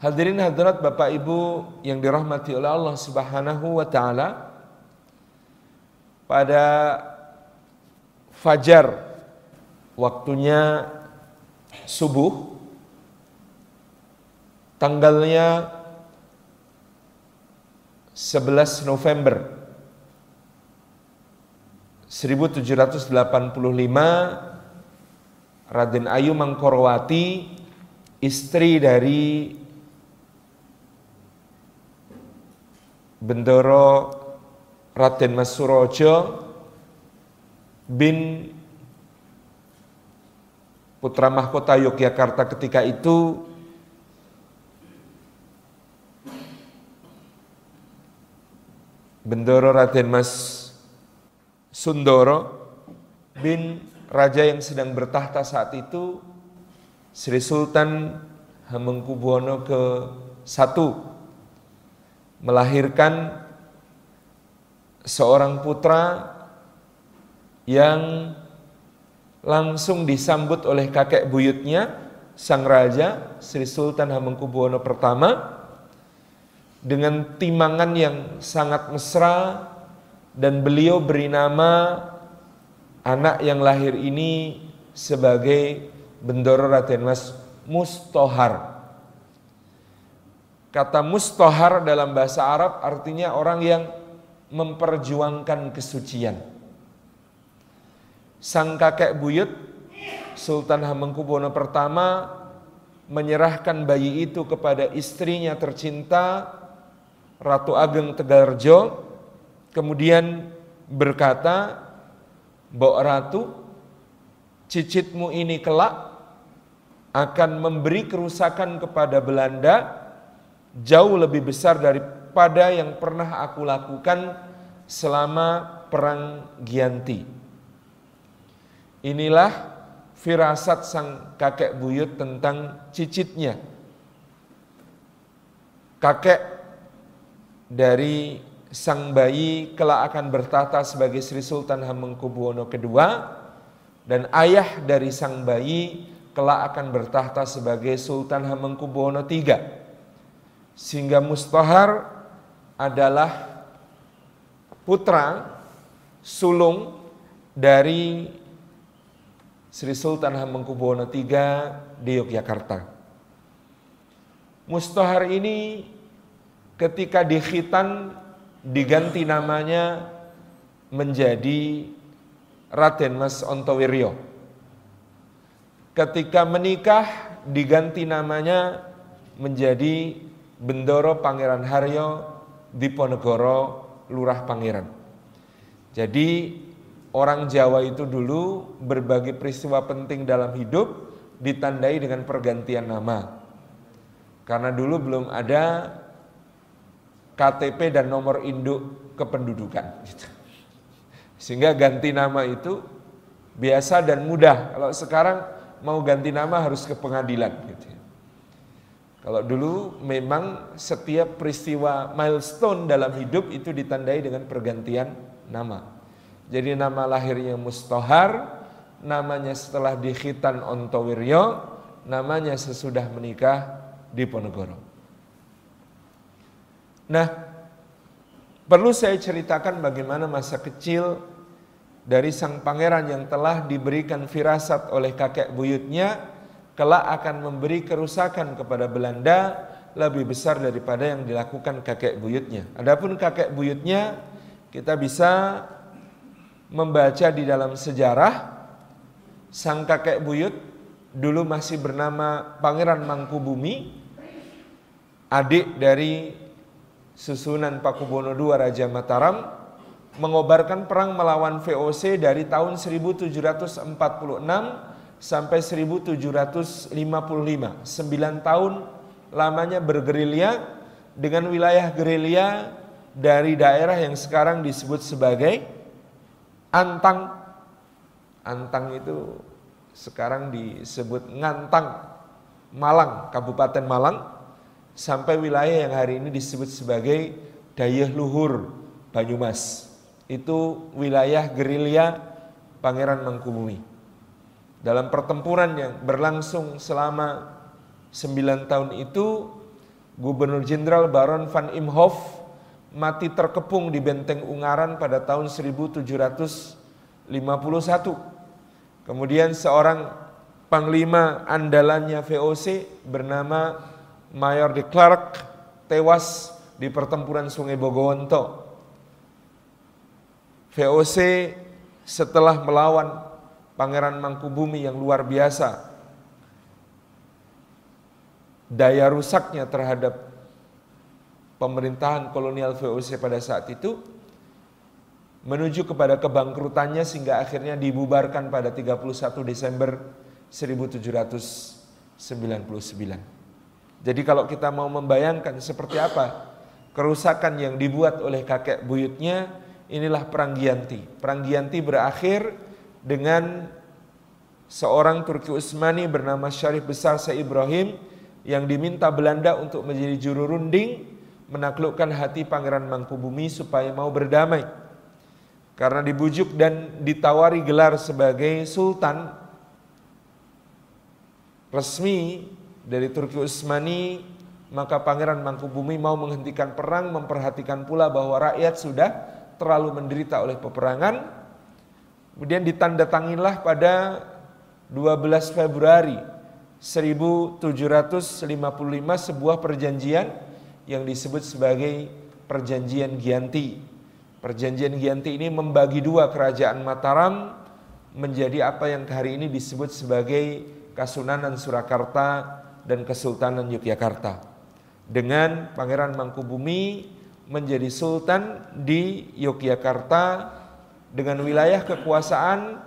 Hadirin hadirat Bapak Ibu yang dirahmati oleh Allah Subhanahu wa taala. Pada fajar waktunya subuh tanggalnya 11 November 1785 Raden Ayu Mangkorowati istri dari Bendoro Raden Mas Surojo bin putra mahkota Yogyakarta ketika itu Bendoro Raden Mas Sundoro bin raja yang sedang bertahta saat itu Sri Sultan Hamengkubuwono ke satu melahirkan seorang putra yang langsung disambut oleh kakek buyutnya sang raja Sri Sultan Hamengkubuwono pertama dengan timangan yang sangat mesra dan beliau beri nama anak yang lahir ini sebagai Bendoro Raden Mas Mustohar. Kata mustohar dalam bahasa Arab artinya orang yang memperjuangkan kesucian. Sang kakek buyut Sultan Hamengkubuwono pertama menyerahkan bayi itu kepada istrinya tercinta Ratu Ageng Tegarjo kemudian berkata Mbok Ratu cicitmu ini kelak akan memberi kerusakan kepada Belanda jauh lebih besar daripada yang pernah aku lakukan selama perang Gianti. Inilah firasat sang kakek buyut tentang cicitnya. Kakek dari sang bayi kelak akan bertata sebagai Sri Sultan Hamengkubuwono II dan ayah dari sang bayi kelak akan bertahta sebagai Sultan Hamengkubuwono III. Sehingga Mustahar adalah putra sulung dari Sri Sultan Hamengkubuwono III di Yogyakarta. Mustahar ini ketika dikhitan diganti namanya menjadi Raden Mas Ontowiryo. Ketika menikah diganti namanya menjadi Bendoro Pangeran Haryo Diponegoro Lurah Pangeran. Jadi orang Jawa itu dulu berbagai peristiwa penting dalam hidup ditandai dengan pergantian nama. Karena dulu belum ada KTP dan nomor induk kependudukan. Gitu. Sehingga ganti nama itu biasa dan mudah. Kalau sekarang mau ganti nama harus ke pengadilan. Gitu. Kalau dulu memang setiap peristiwa milestone dalam hidup itu ditandai dengan pergantian nama. Jadi nama lahirnya Mustohar, namanya setelah dikhitan Ontowiryo, namanya sesudah menikah di Ponegoro. Nah, perlu saya ceritakan bagaimana masa kecil dari sang pangeran yang telah diberikan firasat oleh kakek buyutnya kelak akan memberi kerusakan kepada Belanda lebih besar daripada yang dilakukan kakek buyutnya. Adapun kakek buyutnya kita bisa membaca di dalam sejarah sang kakek buyut dulu masih bernama Pangeran Mangkubumi adik dari susunan Pakubono II Raja Mataram mengobarkan perang melawan VOC dari tahun 1746 sampai 1755. 9 tahun lamanya bergerilya dengan wilayah gerilya dari daerah yang sekarang disebut sebagai Antang. Antang itu sekarang disebut Ngantang, Malang, Kabupaten Malang, sampai wilayah yang hari ini disebut sebagai Dayeh Luhur, Banyumas. Itu wilayah gerilya Pangeran Mangkubumi. Dalam pertempuran yang berlangsung selama 9 tahun itu Gubernur Jenderal Baron van Imhoff mati terkepung di benteng Ungaran pada tahun 1751. Kemudian seorang panglima andalannya VOC bernama Mayor de Klerk tewas di pertempuran Sungai Bogowonto. VOC setelah melawan Pangeran Mangkubumi yang luar biasa daya rusaknya terhadap pemerintahan kolonial VOC pada saat itu menuju kepada kebangkrutannya sehingga akhirnya dibubarkan pada 31 Desember 1799. Jadi kalau kita mau membayangkan seperti apa kerusakan yang dibuat oleh kakek buyutnya, inilah Perang Gianti. Perang Gianti berakhir dengan seorang Turki Utsmani bernama Syarif Besar Syekh Ibrahim yang diminta Belanda untuk menjadi juru runding menaklukkan hati Pangeran Mangkubumi supaya mau berdamai. Karena dibujuk dan ditawari gelar sebagai sultan resmi dari Turki Utsmani, maka Pangeran Mangkubumi mau menghentikan perang, memperhatikan pula bahwa rakyat sudah terlalu menderita oleh peperangan. Kemudian ditandatangilah pada 12 Februari 1755 sebuah perjanjian yang disebut sebagai perjanjian Gianti. Perjanjian Gianti ini membagi dua kerajaan Mataram menjadi apa yang hari ini disebut sebagai Kasunanan Surakarta dan Kesultanan Yogyakarta. Dengan Pangeran Mangkubumi menjadi sultan di Yogyakarta dengan wilayah kekuasaan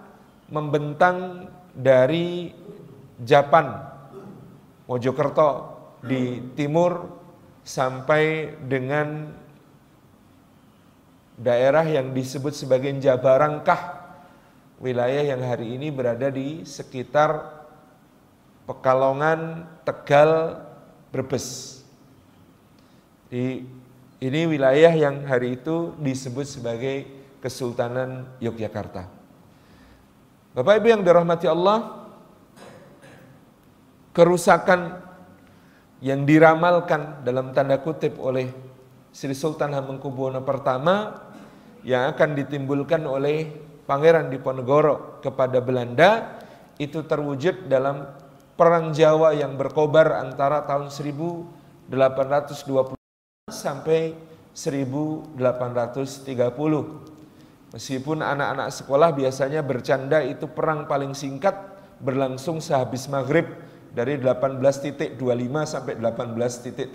membentang dari Japan, Mojokerto di timur sampai dengan daerah yang disebut sebagai Jabarangkah, wilayah yang hari ini berada di sekitar Pekalongan, Tegal, Brebes. Di ini wilayah yang hari itu disebut sebagai Kesultanan Yogyakarta. Bapak Ibu yang dirahmati Allah, kerusakan yang diramalkan dalam tanda kutip oleh Sri Sultan Hamengkubuwono pertama yang akan ditimbulkan oleh Pangeran Diponegoro kepada Belanda itu terwujud dalam Perang Jawa yang berkobar antara tahun 1820 sampai 1830. Meskipun anak-anak sekolah biasanya bercanda itu perang paling singkat berlangsung sehabis maghrib dari 18.25 sampai 18.35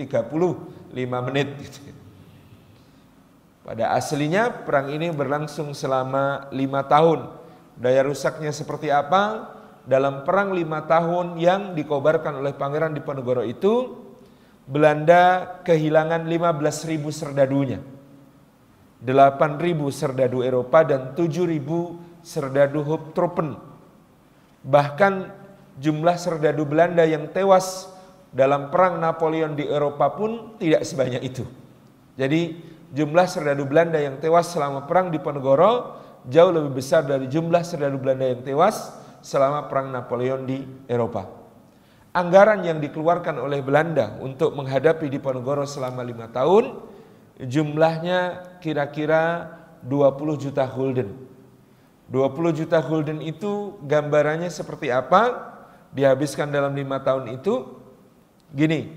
menit gitu. Pada aslinya perang ini berlangsung selama lima tahun. Daya rusaknya seperti apa? Dalam perang lima tahun yang dikobarkan oleh Pangeran Diponegoro itu, Belanda kehilangan 15.000 serdadunya. 8.000 serdadu Eropa dan 7.000 serdadu Hubtruppen. Bahkan jumlah serdadu Belanda yang tewas dalam perang Napoleon di Eropa pun tidak sebanyak itu. Jadi jumlah serdadu Belanda yang tewas selama perang di Ponegoro jauh lebih besar dari jumlah serdadu Belanda yang tewas selama perang Napoleon di Eropa. Anggaran yang dikeluarkan oleh Belanda untuk menghadapi di Ponegoro selama lima tahun jumlahnya kira-kira 20 juta gulden. 20 juta gulden itu gambarannya seperti apa? dihabiskan dalam lima tahun itu gini,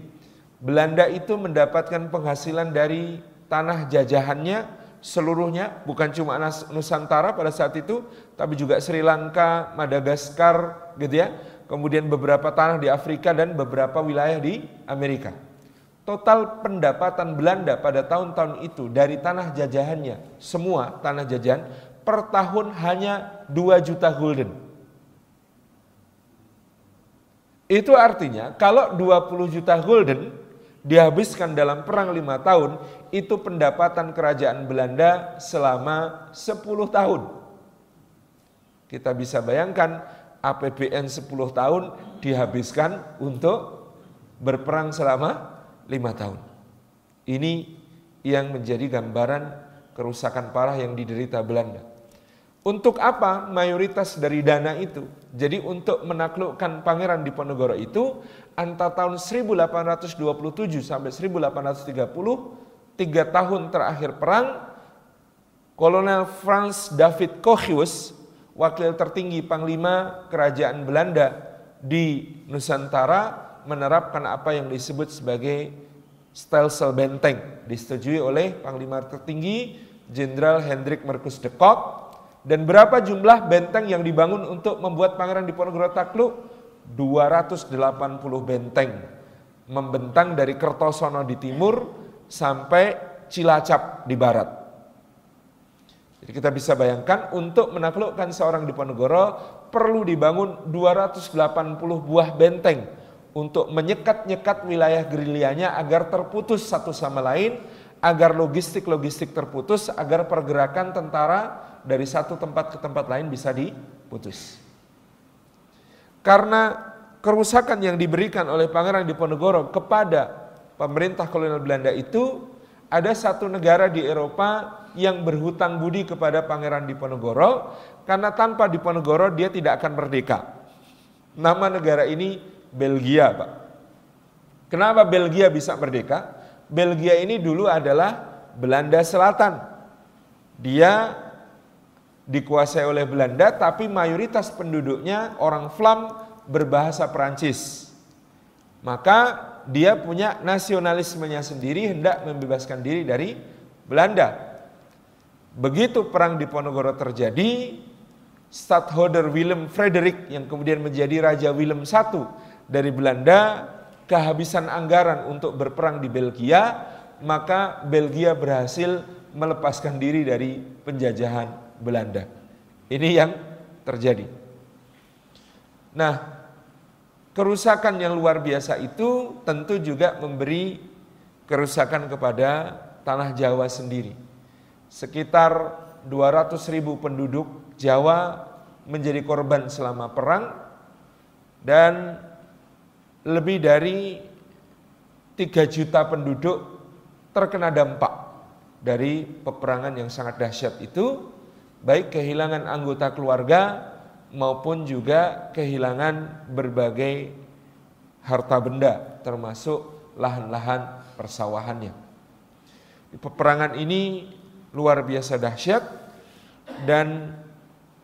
Belanda itu mendapatkan penghasilan dari tanah jajahannya seluruhnya, bukan cuma Nusantara pada saat itu, tapi juga Sri Lanka, Madagaskar, gitu ya. Kemudian beberapa tanah di Afrika dan beberapa wilayah di Amerika. Total pendapatan Belanda pada tahun-tahun itu dari tanah jajahannya, semua tanah jajahan per tahun hanya 2 juta gulden. Itu artinya kalau 20 juta gulden dihabiskan dalam perang lima tahun, itu pendapatan kerajaan Belanda selama 10 tahun. Kita bisa bayangkan APBN 10 tahun dihabiskan untuk berperang selama lima tahun. Ini yang menjadi gambaran kerusakan parah yang diderita Belanda. Untuk apa mayoritas dari dana itu? Jadi untuk menaklukkan Pangeran Diponegoro itu antara tahun 1827 sampai 1830, tiga tahun terakhir perang, Kolonel Franz David Kochius, wakil tertinggi Panglima Kerajaan Belanda di Nusantara, menerapkan apa yang disebut sebagai stelsel benteng, disetujui oleh Panglima tertinggi Jenderal Hendrik Marcus de Kock dan berapa jumlah benteng yang dibangun untuk membuat Pangeran Diponegoro takluk? 280 benteng. Membentang dari Kertosono di timur sampai Cilacap di barat. Jadi kita bisa bayangkan untuk menaklukkan seorang Diponegoro perlu dibangun 280 buah benteng untuk menyekat-nyekat wilayah gerilyanya agar terputus satu sama lain, agar logistik-logistik terputus, agar pergerakan tentara dari satu tempat ke tempat lain bisa diputus. Karena kerusakan yang diberikan oleh Pangeran Diponegoro kepada pemerintah kolonial Belanda itu ada satu negara di Eropa yang berhutang budi kepada Pangeran Diponegoro karena tanpa Diponegoro dia tidak akan merdeka. Nama negara ini Belgia, Pak. Kenapa Belgia bisa merdeka? Belgia ini dulu adalah Belanda Selatan. Dia dikuasai oleh Belanda tapi mayoritas penduduknya orang Flam berbahasa Perancis. Maka dia punya nasionalismenya sendiri hendak membebaskan diri dari Belanda. Begitu perang di Ponorogo terjadi, Stadtholder Willem Frederik yang kemudian menjadi Raja Willem I dari Belanda kehabisan anggaran untuk berperang di Belgia, maka Belgia berhasil melepaskan diri dari penjajahan Belanda. Ini yang terjadi. Nah, kerusakan yang luar biasa itu tentu juga memberi kerusakan kepada tanah Jawa sendiri. Sekitar 200 ribu penduduk Jawa menjadi korban selama perang dan lebih dari 3 juta penduduk terkena dampak dari peperangan yang sangat dahsyat itu baik kehilangan anggota keluarga maupun juga kehilangan berbagai harta benda termasuk lahan-lahan persawahannya. Peperangan ini luar biasa dahsyat dan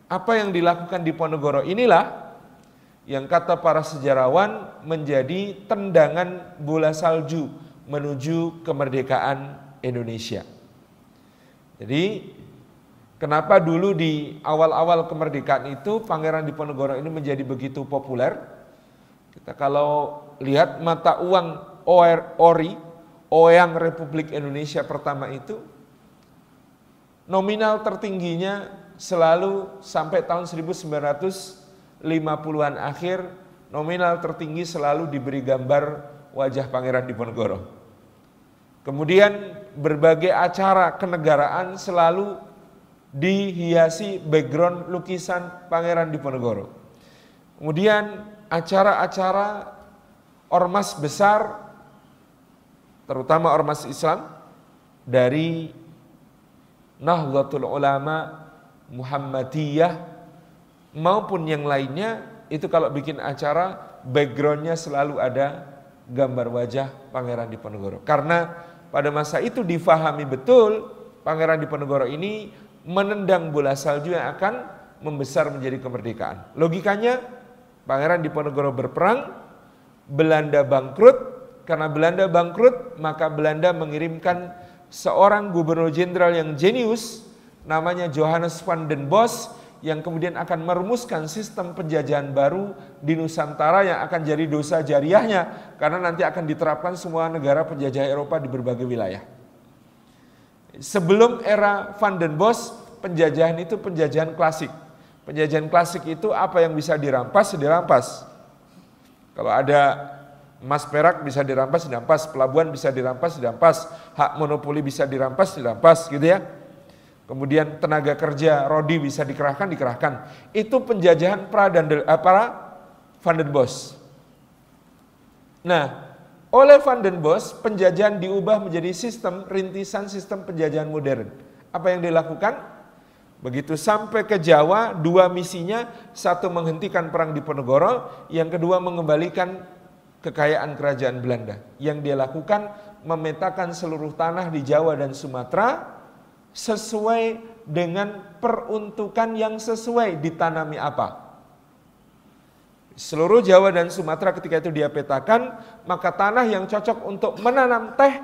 apa yang dilakukan di Ponegoro inilah yang kata para sejarawan menjadi tendangan bola salju menuju kemerdekaan Indonesia. Jadi Kenapa dulu di awal-awal kemerdekaan itu Pangeran Diponegoro ini menjadi begitu populer? Kita kalau lihat mata uang ORI, Oyang Republik Indonesia pertama itu, nominal tertingginya selalu sampai tahun 1950-an akhir, nominal tertinggi selalu diberi gambar wajah Pangeran Diponegoro. Kemudian berbagai acara kenegaraan selalu dihiasi background lukisan Pangeran Diponegoro. Kemudian acara-acara ormas besar, terutama ormas Islam, dari Nahdlatul Ulama Muhammadiyah maupun yang lainnya itu kalau bikin acara backgroundnya selalu ada gambar wajah Pangeran Diponegoro karena pada masa itu difahami betul Pangeran Diponegoro ini menendang bola salju yang akan membesar menjadi kemerdekaan. Logikanya Pangeran Diponegoro berperang, Belanda bangkrut, karena Belanda bangkrut maka Belanda mengirimkan seorang gubernur jenderal yang jenius namanya Johannes van den Bos yang kemudian akan merumuskan sistem penjajahan baru di Nusantara yang akan jadi dosa jariahnya karena nanti akan diterapkan semua negara penjajah Eropa di berbagai wilayah. Sebelum era Van den Bos, penjajahan itu penjajahan klasik. Penjajahan klasik itu apa yang bisa dirampas, dirampas. Kalau ada emas perak bisa dirampas, dirampas, pelabuhan bisa dirampas, dirampas, hak monopoli bisa dirampas, dirampas gitu ya. Kemudian tenaga kerja rodi bisa dikerahkan, dikerahkan. Itu penjajahan pra dan eh, para Van den. Nah, oleh Van den penjajahan diubah menjadi sistem rintisan sistem penjajahan modern. Apa yang dilakukan? Begitu sampai ke Jawa, dua misinya, satu menghentikan perang di Ponegoro, yang kedua mengembalikan kekayaan kerajaan Belanda. Yang dia lakukan memetakan seluruh tanah di Jawa dan Sumatera sesuai dengan peruntukan yang sesuai ditanami apa. Seluruh Jawa dan Sumatera ketika itu dia petakan, maka tanah yang cocok untuk menanam teh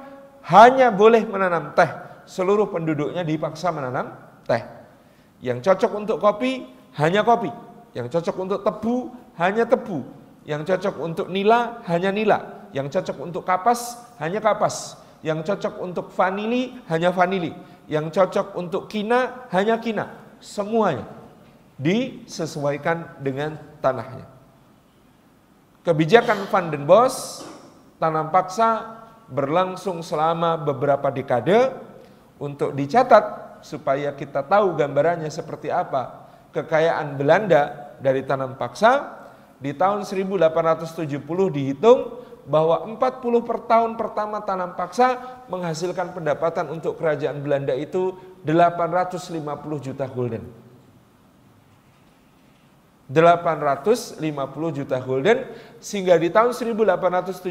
hanya boleh menanam teh. Seluruh penduduknya dipaksa menanam teh. Yang cocok untuk kopi hanya kopi. Yang cocok untuk tebu hanya tebu. Yang cocok untuk nila hanya nila. Yang cocok untuk kapas hanya kapas. Yang cocok untuk vanili hanya vanili. Yang cocok untuk kina hanya kina. Semuanya disesuaikan dengan tanahnya. Kebijakan Van den Bos tanam paksa berlangsung selama beberapa dekade untuk dicatat supaya kita tahu gambarannya seperti apa kekayaan Belanda dari tanam paksa di tahun 1870 dihitung bahwa 40 per tahun pertama tanam paksa menghasilkan pendapatan untuk kerajaan Belanda itu 850 juta gulden. 850 juta gulden sehingga di tahun 1870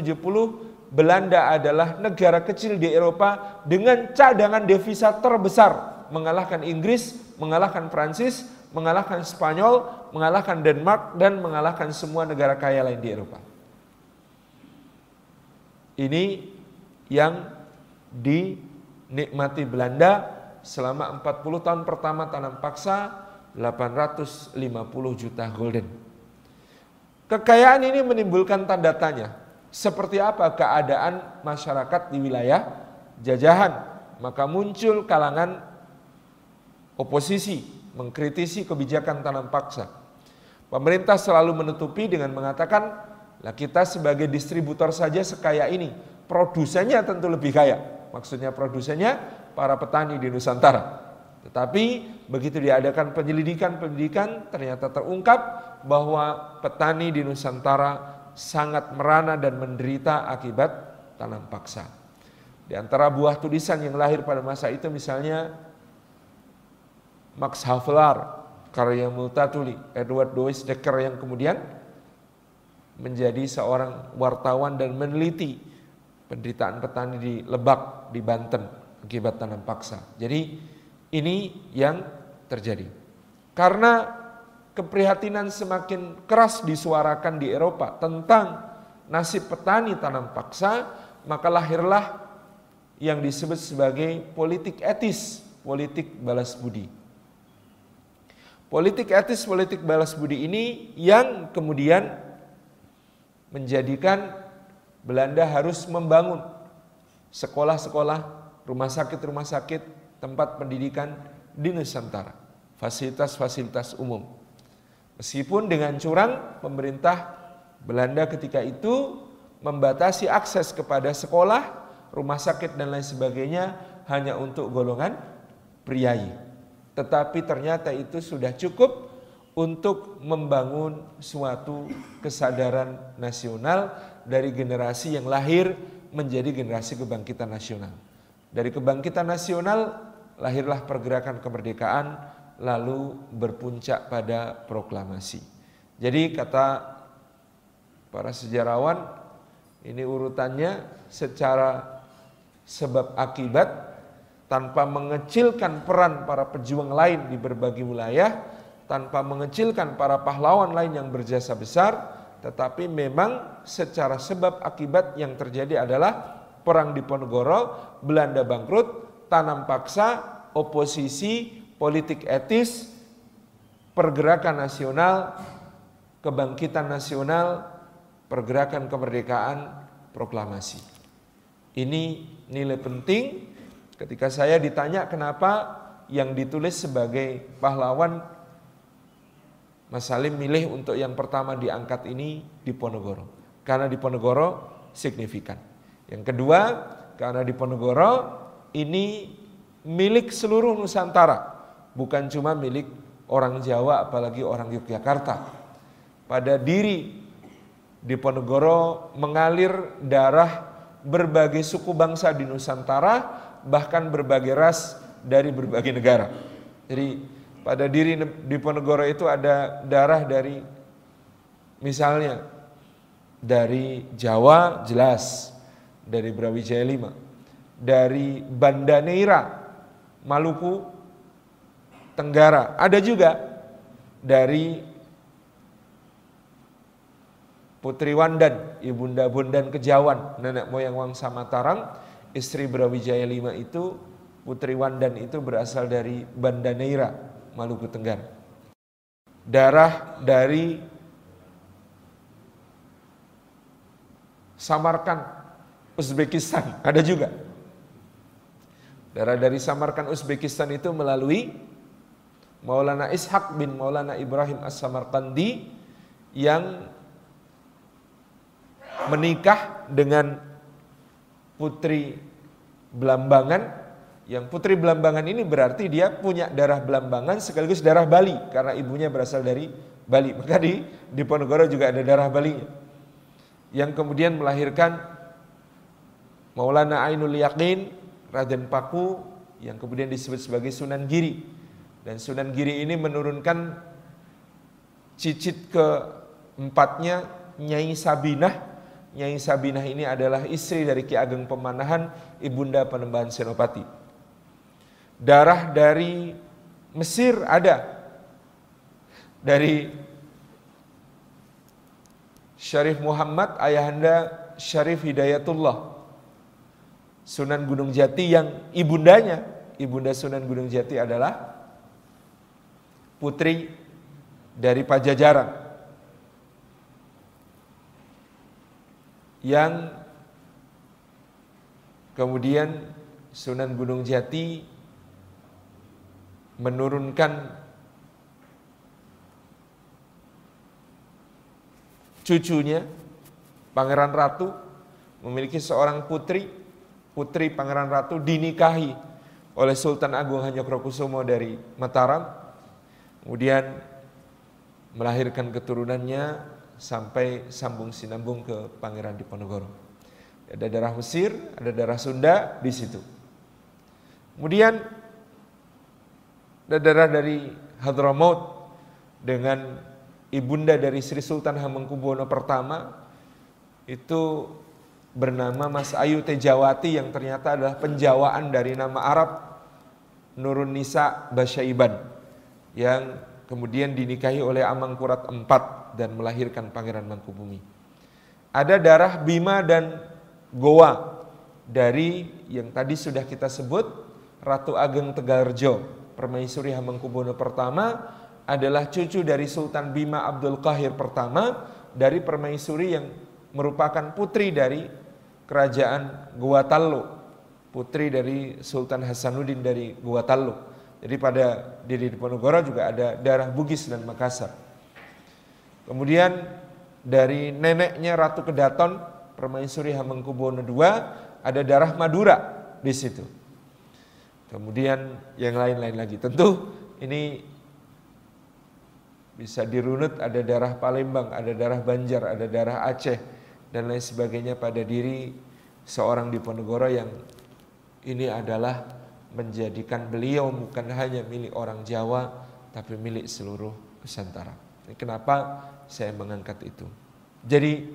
Belanda adalah negara kecil di Eropa dengan cadangan devisa terbesar mengalahkan Inggris, mengalahkan Prancis, mengalahkan Spanyol, mengalahkan Denmark, dan mengalahkan semua negara kaya lain di Eropa. Ini yang dinikmati Belanda selama 40 tahun pertama tanam paksa 850 juta golden. Kekayaan ini menimbulkan tanda tanya, seperti apa keadaan masyarakat di wilayah jajahan? Maka muncul kalangan oposisi mengkritisi kebijakan tanam paksa. Pemerintah selalu menutupi dengan mengatakan, lah kita sebagai distributor saja sekaya ini, produsennya tentu lebih kaya. Maksudnya produsennya para petani di Nusantara. Tetapi begitu diadakan penyelidikan-penyelidikan ternyata terungkap bahwa petani di Nusantara sangat merana dan menderita akibat tanam paksa. Di antara buah tulisan yang lahir pada masa itu misalnya Max Havelaar, karya Multatuli, Edward Dois Dekker yang kemudian menjadi seorang wartawan dan meneliti penderitaan petani di Lebak, di Banten akibat tanam paksa. Jadi ini yang terjadi. Karena keprihatinan semakin keras disuarakan di Eropa tentang nasib petani tanam paksa, maka lahirlah yang disebut sebagai politik etis, politik balas budi. Politik etis, politik balas budi ini yang kemudian menjadikan Belanda harus membangun sekolah-sekolah, rumah sakit-rumah sakit, tempat pendidikan di Nusantara, fasilitas-fasilitas umum. Meskipun dengan curang, pemerintah Belanda ketika itu membatasi akses kepada sekolah, rumah sakit dan lain sebagainya hanya untuk golongan priayi. Tetapi ternyata itu sudah cukup untuk membangun suatu kesadaran nasional dari generasi yang lahir menjadi generasi kebangkitan nasional. Dari kebangkitan nasional lahirlah pergerakan kemerdekaan lalu berpuncak pada proklamasi. Jadi kata para sejarawan ini urutannya secara sebab akibat tanpa mengecilkan peran para pejuang lain di berbagai wilayah, tanpa mengecilkan para pahlawan lain yang berjasa besar, tetapi memang secara sebab akibat yang terjadi adalah perang di Ponegoro, Belanda bangkrut, tanam paksa, oposisi, politik etis, pergerakan nasional, kebangkitan nasional, pergerakan kemerdekaan, proklamasi. Ini nilai penting Ketika saya ditanya kenapa yang ditulis sebagai pahlawan Mas Salim milih untuk yang pertama diangkat ini di Ponegoro. Karena di Ponegoro signifikan. Yang kedua, karena di Ponegoro ini milik seluruh Nusantara. Bukan cuma milik orang Jawa apalagi orang Yogyakarta. Pada diri di Ponegoro mengalir darah berbagai suku bangsa di Nusantara bahkan berbagai ras dari berbagai negara. Jadi pada diri Diponegoro itu ada darah dari misalnya dari Jawa jelas dari Brawijaya 5 dari Banda Neira Maluku Tenggara ada juga dari Putri Wandan, Ibunda Bondan Kejawan, nenek moyang Wangsa Mataram, istri Brawijaya V itu, Putri Wandan itu berasal dari Banda Neira, Maluku Tenggara. Darah dari Samarkan, Uzbekistan, ada juga. Darah dari Samarkan, Uzbekistan itu melalui Maulana Ishak bin Maulana Ibrahim As-Samarkandi yang menikah dengan putri Belambangan yang putri Belambangan ini berarti dia punya darah Belambangan sekaligus darah Bali karena ibunya berasal dari Bali. Maka di Diponegoro juga ada darah Bali yang kemudian melahirkan Maulana Ainul Yakin Raden Paku yang kemudian disebut sebagai Sunan Giri dan Sunan Giri ini menurunkan cicit keempatnya Nyai Sabinah Nyai Sabinah ini adalah istri dari Ki Ageng Pemanahan, ibunda Panembahan Senopati. Darah dari Mesir ada. Dari Syarif Muhammad, ayahanda Syarif Hidayatullah. Sunan Gunung Jati yang ibundanya, ibunda Sunan Gunung Jati adalah putri dari Pajajaran. yang kemudian Sunan Gunung Jati menurunkan cucunya Pangeran Ratu memiliki seorang putri putri Pangeran Ratu dinikahi oleh Sultan Agung Hanyokrokusumo dari Mataram kemudian melahirkan keturunannya sampai sambung sinambung ke Pangeran Diponegoro. Ada darah Mesir, ada darah Sunda di situ. Kemudian darah dari Hadramaut dengan ibunda dari Sri Sultan Hamengkubuwono pertama itu bernama Mas Ayu Tejawati yang ternyata adalah penjawaan dari nama Arab Nurun Nisa Basyaiban yang kemudian dinikahi oleh Amangkurat IV dan melahirkan Pangeran Mangkubumi. Ada darah Bima dan Goa dari yang tadi sudah kita sebut Ratu Ageng Tegalrejo, Permaisuri Hamengkubuwono pertama adalah cucu dari Sultan Bima Abdul Qahir pertama dari permaisuri yang merupakan putri dari kerajaan Goa Tallo, putri dari Sultan Hasanuddin dari Goa Tallo. Jadi pada diri Diponegoro juga ada darah Bugis dan Makassar. Kemudian dari neneknya Ratu Kedaton, Permaisuri Hamengkubuwono II, ada darah Madura di situ. Kemudian yang lain-lain lagi. Tentu ini bisa dirunut ada darah Palembang, ada darah Banjar, ada darah Aceh dan lain sebagainya pada diri seorang Diponegoro yang ini adalah menjadikan beliau bukan hanya milik orang Jawa tapi milik seluruh Nusantara. Kenapa saya mengangkat itu. Jadi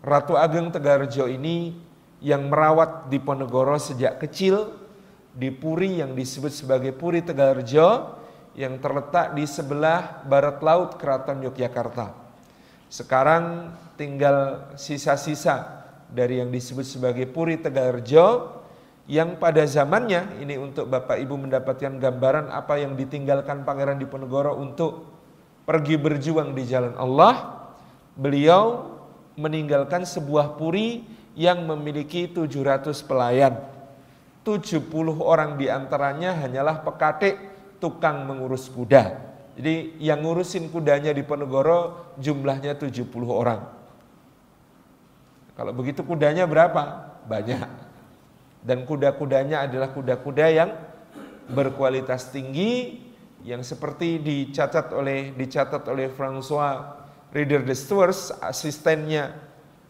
Ratu Ageng Tegarjo ini yang merawat di Ponegoro sejak kecil di Puri yang disebut sebagai Puri Tegarjo yang terletak di sebelah barat laut Keraton Yogyakarta. Sekarang tinggal sisa-sisa dari yang disebut sebagai Puri Tegarjo yang pada zamannya ini untuk Bapak Ibu mendapatkan gambaran apa yang ditinggalkan Pangeran Diponegoro untuk pergi berjuang di jalan Allah, beliau meninggalkan sebuah puri yang memiliki 700 pelayan. 70 orang di antaranya hanyalah pekatik tukang mengurus kuda. Jadi yang ngurusin kudanya di Ponegoro jumlahnya 70 orang. Kalau begitu kudanya berapa? Banyak. Dan kuda-kudanya adalah kuda-kuda yang berkualitas tinggi, yang seperti dicatat oleh dicatat oleh François Reader de Stewart, asistennya,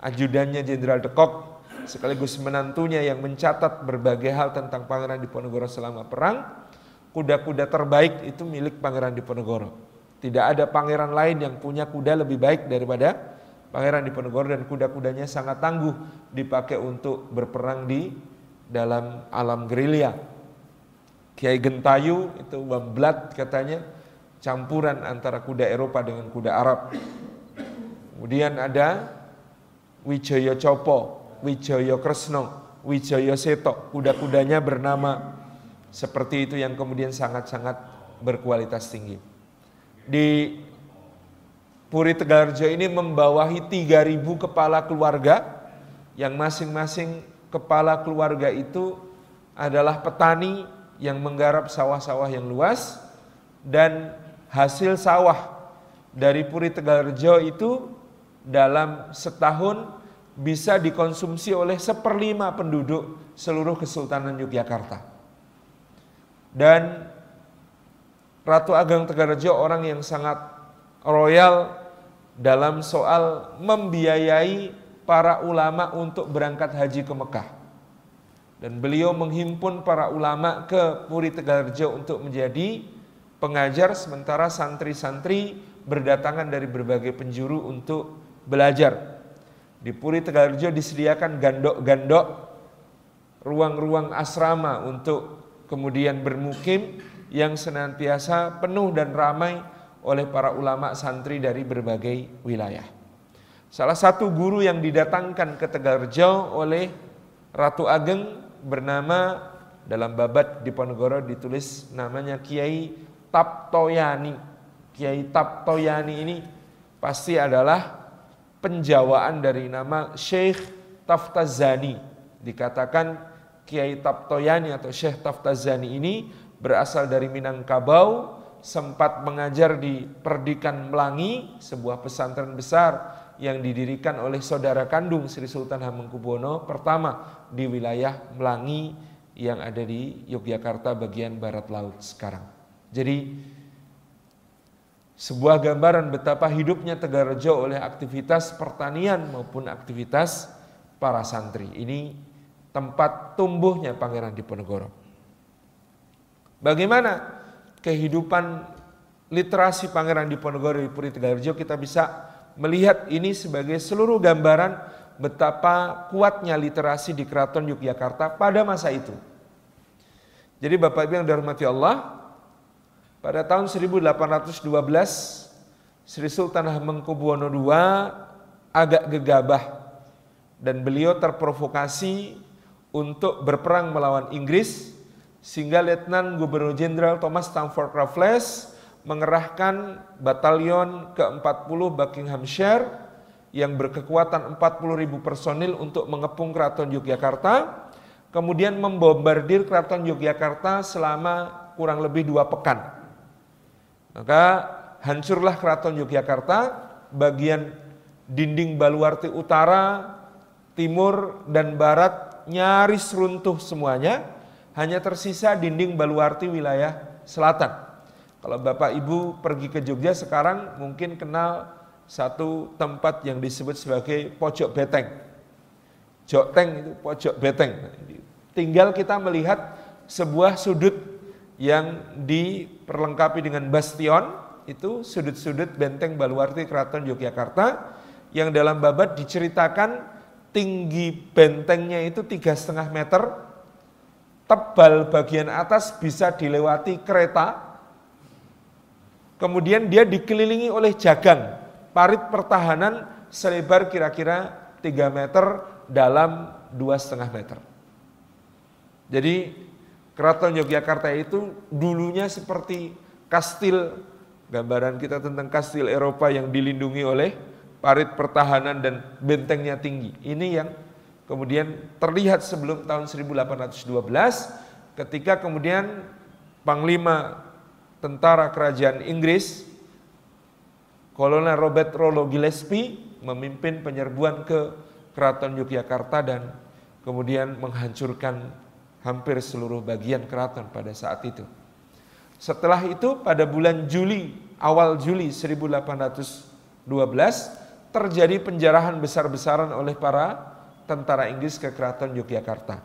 ajudannya Jenderal de Kock, sekaligus menantunya yang mencatat berbagai hal tentang Pangeran Diponegoro selama perang. kuda-kuda terbaik itu milik Pangeran Diponegoro. Tidak ada pangeran lain yang punya kuda lebih baik daripada Pangeran Diponegoro dan kuda-kudanya sangat tangguh dipakai untuk berperang di dalam alam gerilya. Kiai Gentayu itu wamblat katanya campuran antara kuda Eropa dengan kuda Arab. Kemudian ada Wijaya Copo, Wijaya Kresno, Wijaya Seto, kuda-kudanya bernama. Seperti itu yang kemudian sangat-sangat berkualitas tinggi. Di Puri Tegalrejo ini membawahi 3000 kepala keluarga. Yang masing-masing kepala keluarga itu adalah petani yang menggarap sawah-sawah yang luas. Dan hasil sawah dari Puri Tegalrejo itu dalam setahun bisa dikonsumsi oleh seperlima penduduk seluruh Kesultanan Yogyakarta. Dan Ratu Ageng Tegarjo orang yang sangat royal dalam soal membiayai para ulama untuk berangkat haji ke Mekah. Dan beliau menghimpun para ulama ke Puri Tegarjo untuk menjadi pengajar sementara santri-santri berdatangan dari berbagai penjuru untuk belajar. Di Puri Tegarjo disediakan gandok-gandok ruang-ruang asrama untuk kemudian bermukim yang senantiasa penuh dan ramai oleh para ulama santri dari berbagai wilayah. Salah satu guru yang didatangkan ke Tegalrejo oleh Ratu Ageng bernama dalam babat di Ponegoro ditulis namanya Kiai Taptoyani. Kiai Taptoyani ini pasti adalah penjawaan dari nama Syekh Taftazani. Dikatakan Kiai Taptoyani atau Syekh Taftazani ini berasal dari Minangkabau, sempat mengajar di Perdikan Melangi, sebuah pesantren besar yang didirikan oleh saudara kandung Sri Sultan Hamengkubuwono pertama di wilayah Melangi yang ada di Yogyakarta bagian barat laut sekarang. Jadi sebuah gambaran betapa hidupnya Tegarrejo oleh aktivitas pertanian maupun aktivitas para santri. Ini tempat tumbuhnya Pangeran Diponegoro. Bagaimana kehidupan literasi Pangeran Diponegoro di Puri Tegalrejo kita bisa melihat ini sebagai seluruh gambaran betapa kuatnya literasi di Keraton Yogyakarta pada masa itu. Jadi Bapak Ibu yang dirahmati Allah, pada tahun 1812 Sri Sultan Hamengkubuwono II agak gegabah dan beliau terprovokasi untuk berperang melawan Inggris sehingga Letnan Gubernur Jenderal Thomas Stamford Raffles mengerahkan batalion ke-40 Buckinghamshire yang berkekuatan 40 ribu personil untuk mengepung Keraton Yogyakarta, kemudian membombardir Keraton Yogyakarta selama kurang lebih dua pekan. Maka hancurlah Keraton Yogyakarta, bagian dinding Baluarti Utara, Timur, dan Barat nyaris runtuh semuanya, hanya tersisa dinding baluarti wilayah selatan. Kalau Bapak Ibu pergi ke Jogja sekarang mungkin kenal satu tempat yang disebut sebagai pojok beteng. Jokteng itu pojok beteng. Tinggal kita melihat sebuah sudut yang diperlengkapi dengan bastion, itu sudut-sudut benteng Baluarti Keraton Yogyakarta yang dalam babat diceritakan tinggi bentengnya itu tiga setengah meter, tebal bagian atas bisa dilewati kereta, kemudian dia dikelilingi oleh jagang, parit pertahanan selebar kira-kira 3 meter dalam dua setengah meter. Jadi Keraton Yogyakarta itu dulunya seperti kastil, gambaran kita tentang kastil Eropa yang dilindungi oleh parit pertahanan dan bentengnya tinggi. Ini yang kemudian terlihat sebelum tahun 1812 ketika kemudian Panglima tentara kerajaan Inggris Kolonel Robert Rollo Gillespie memimpin penyerbuan ke Keraton Yogyakarta dan kemudian menghancurkan hampir seluruh bagian keraton pada saat itu. Setelah itu pada bulan Juli, awal Juli 1812 terjadi penjarahan besar-besaran oleh para tentara Inggris ke keraton Yogyakarta.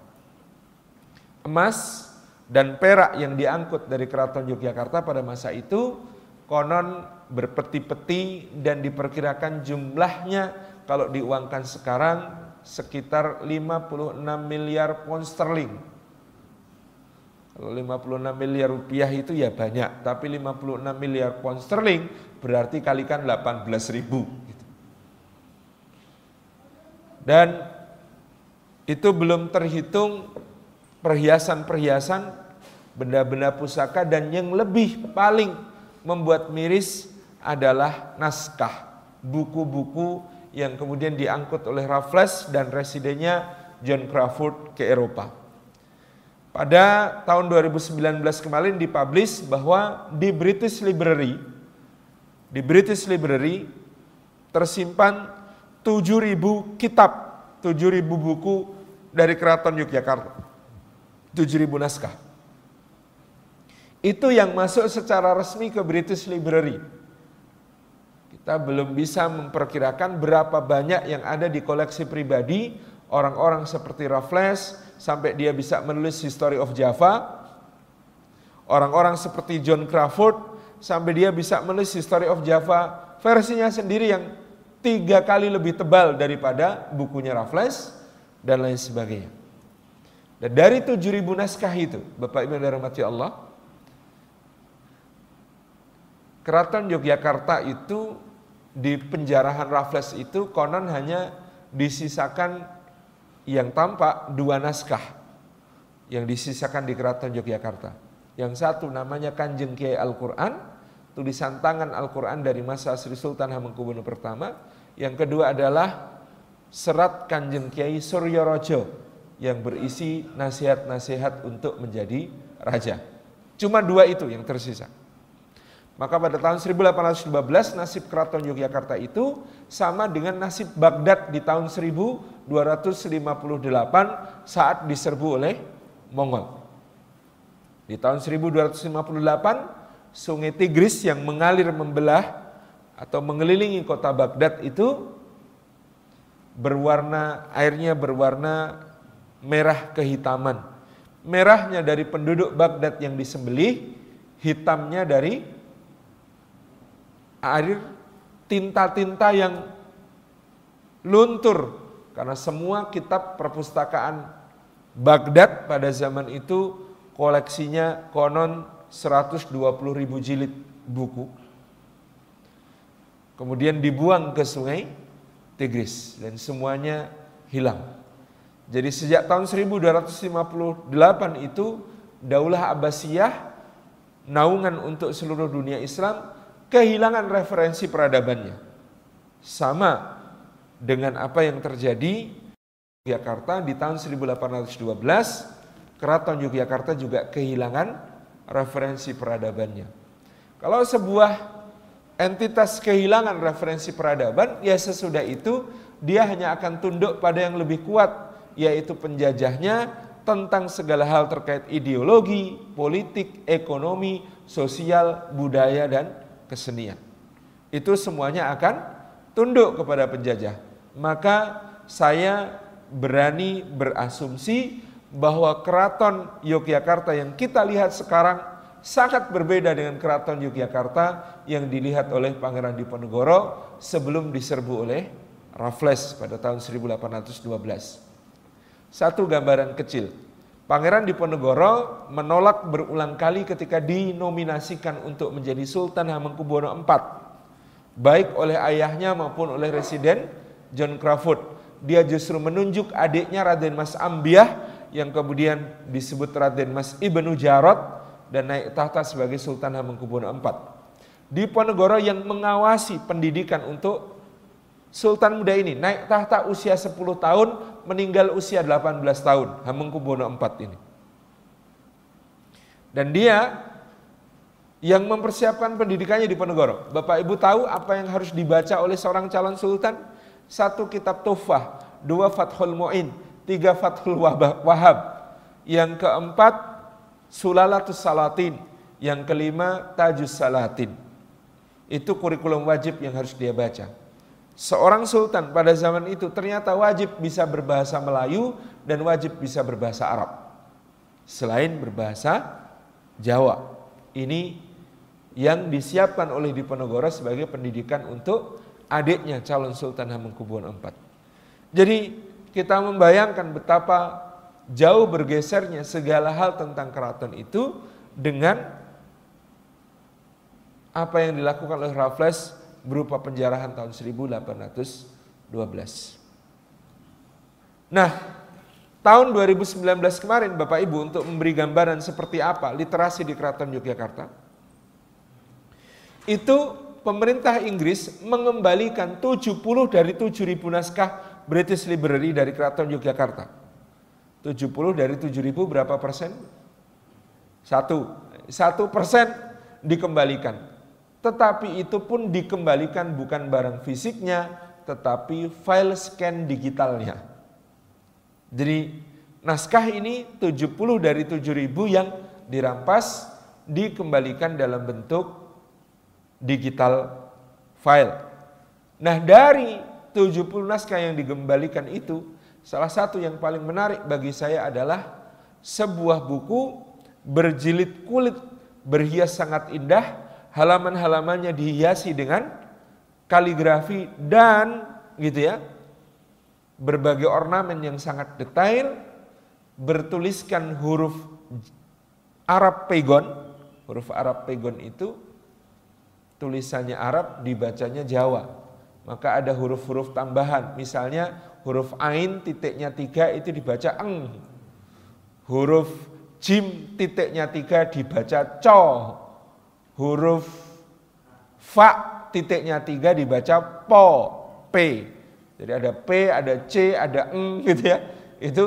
Emas dan perak yang diangkut dari keraton Yogyakarta pada masa itu konon berpeti-peti dan diperkirakan jumlahnya kalau diuangkan sekarang sekitar 56 miliar pound sterling. Kalau 56 miliar rupiah itu ya banyak, tapi 56 miliar pound sterling berarti kalikan 18 ribu. Gitu. Dan itu belum terhitung perhiasan-perhiasan, benda-benda pusaka dan yang lebih paling membuat miris adalah naskah, buku-buku yang kemudian diangkut oleh Raffles dan residennya John Crawford ke Eropa. Pada tahun 2019 kemarin dipublish bahwa di British Library di British Library tersimpan 7000 kitab, 7000 buku dari Keraton Yogyakarta. 7.000 naskah. Itu yang masuk secara resmi ke British Library. Kita belum bisa memperkirakan berapa banyak yang ada di koleksi pribadi orang-orang seperti Raffles sampai dia bisa menulis History of Java. Orang-orang seperti John Crawford sampai dia bisa menulis History of Java versinya sendiri yang tiga kali lebih tebal daripada bukunya Raffles dan lain sebagainya. Dan dari 7000 naskah itu, Bapak Ibu dan rahmati Allah, Keraton Yogyakarta itu di penjarahan Raffles itu konon hanya disisakan yang tampak dua naskah yang disisakan di Keraton Yogyakarta. Yang satu namanya Kanjeng Kiai Al-Quran, tulisan tangan Al-Quran dari masa Sri Sultan Hamengkubuwono pertama. Yang kedua adalah serat Kanjeng Kiai Suryo Rojo yang berisi nasihat-nasihat untuk menjadi raja. Cuma dua itu yang tersisa. Maka pada tahun 1815 nasib keraton Yogyakarta itu sama dengan nasib Baghdad di tahun 1258 saat diserbu oleh Mongol. Di tahun 1258 sungai Tigris yang mengalir membelah atau mengelilingi kota Baghdad itu berwarna airnya berwarna merah kehitaman. Merahnya dari penduduk Baghdad yang disembelih, hitamnya dari air tinta-tinta yang luntur karena semua kitab perpustakaan Baghdad pada zaman itu koleksinya konon 120 ribu jilid buku. Kemudian dibuang ke sungai Tigris dan semuanya hilang. Jadi sejak tahun 1258 itu Daulah Abbasiyah naungan untuk seluruh dunia Islam kehilangan referensi peradabannya. Sama dengan apa yang terjadi di Yogyakarta di tahun 1812, Keraton Yogyakarta juga kehilangan referensi peradabannya. Kalau sebuah entitas kehilangan referensi peradaban, ya sesudah itu dia hanya akan tunduk pada yang lebih kuat yaitu penjajahnya tentang segala hal terkait ideologi, politik, ekonomi, sosial, budaya, dan kesenian. Itu semuanya akan tunduk kepada penjajah. Maka saya berani berasumsi bahwa keraton Yogyakarta yang kita lihat sekarang sangat berbeda dengan keraton Yogyakarta yang dilihat oleh Pangeran Diponegoro sebelum diserbu oleh Raffles pada tahun 1812. Satu gambaran kecil. Pangeran Diponegoro menolak berulang kali ketika dinominasikan untuk menjadi Sultan Hamengkubuwono IV. Baik oleh ayahnya maupun oleh residen John Crawford. Dia justru menunjuk adiknya Raden Mas Ambiah yang kemudian disebut Raden Mas Ibnu Jarot dan naik tahta sebagai Sultan Hamengkubuwono IV. Diponegoro yang mengawasi pendidikan untuk Sultan muda ini naik tahta usia 10 tahun, meninggal usia 18 tahun, Hamengkubuwono IV ini. Dan dia yang mempersiapkan pendidikannya di Ponegoro. Bapak Ibu tahu apa yang harus dibaca oleh seorang calon sultan? Satu kitab Tufah, dua Fathul Mu'in, tiga Fathul Wahab. Yang keempat Sulalatus Salatin, yang kelima Tajus Salatin. Itu kurikulum wajib yang harus dia baca. Seorang sultan pada zaman itu ternyata wajib bisa berbahasa Melayu dan wajib bisa berbahasa Arab. selain berbahasa Jawa. Ini yang disiapkan oleh Diponegoro sebagai pendidikan untuk adiknya calon Sultan Hamengkubuwono IV. Jadi kita membayangkan betapa jauh bergesernya segala hal tentang keraton itu dengan apa yang dilakukan oleh Raffles berupa penjarahan tahun 1812. Nah, tahun 2019 kemarin Bapak Ibu untuk memberi gambaran seperti apa literasi di Keraton Yogyakarta, itu pemerintah Inggris mengembalikan 70 dari 7.000 naskah British Library dari Keraton Yogyakarta. 70 dari 7.000 berapa persen? Satu. Satu persen dikembalikan. Tetapi itu pun dikembalikan bukan barang fisiknya, tetapi file scan digitalnya. Jadi naskah ini 70 dari 7.000 yang dirampas dikembalikan dalam bentuk digital file. Nah dari 70 naskah yang digembalikan itu, salah satu yang paling menarik bagi saya adalah sebuah buku berjilid kulit berhias sangat indah, halaman-halamannya dihiasi dengan kaligrafi dan gitu ya, berbagai ornamen yang sangat detail, bertuliskan huruf Arab Pegon, huruf Arab Pegon itu tulisannya Arab dibacanya Jawa. Maka ada huruf-huruf tambahan. Misalnya huruf Ain titiknya tiga itu dibaca Eng. Huruf Jim titiknya tiga dibaca Co. Huruf Fa titiknya tiga dibaca Po. P. Jadi ada P, ada C, ada Eng gitu ya. Itu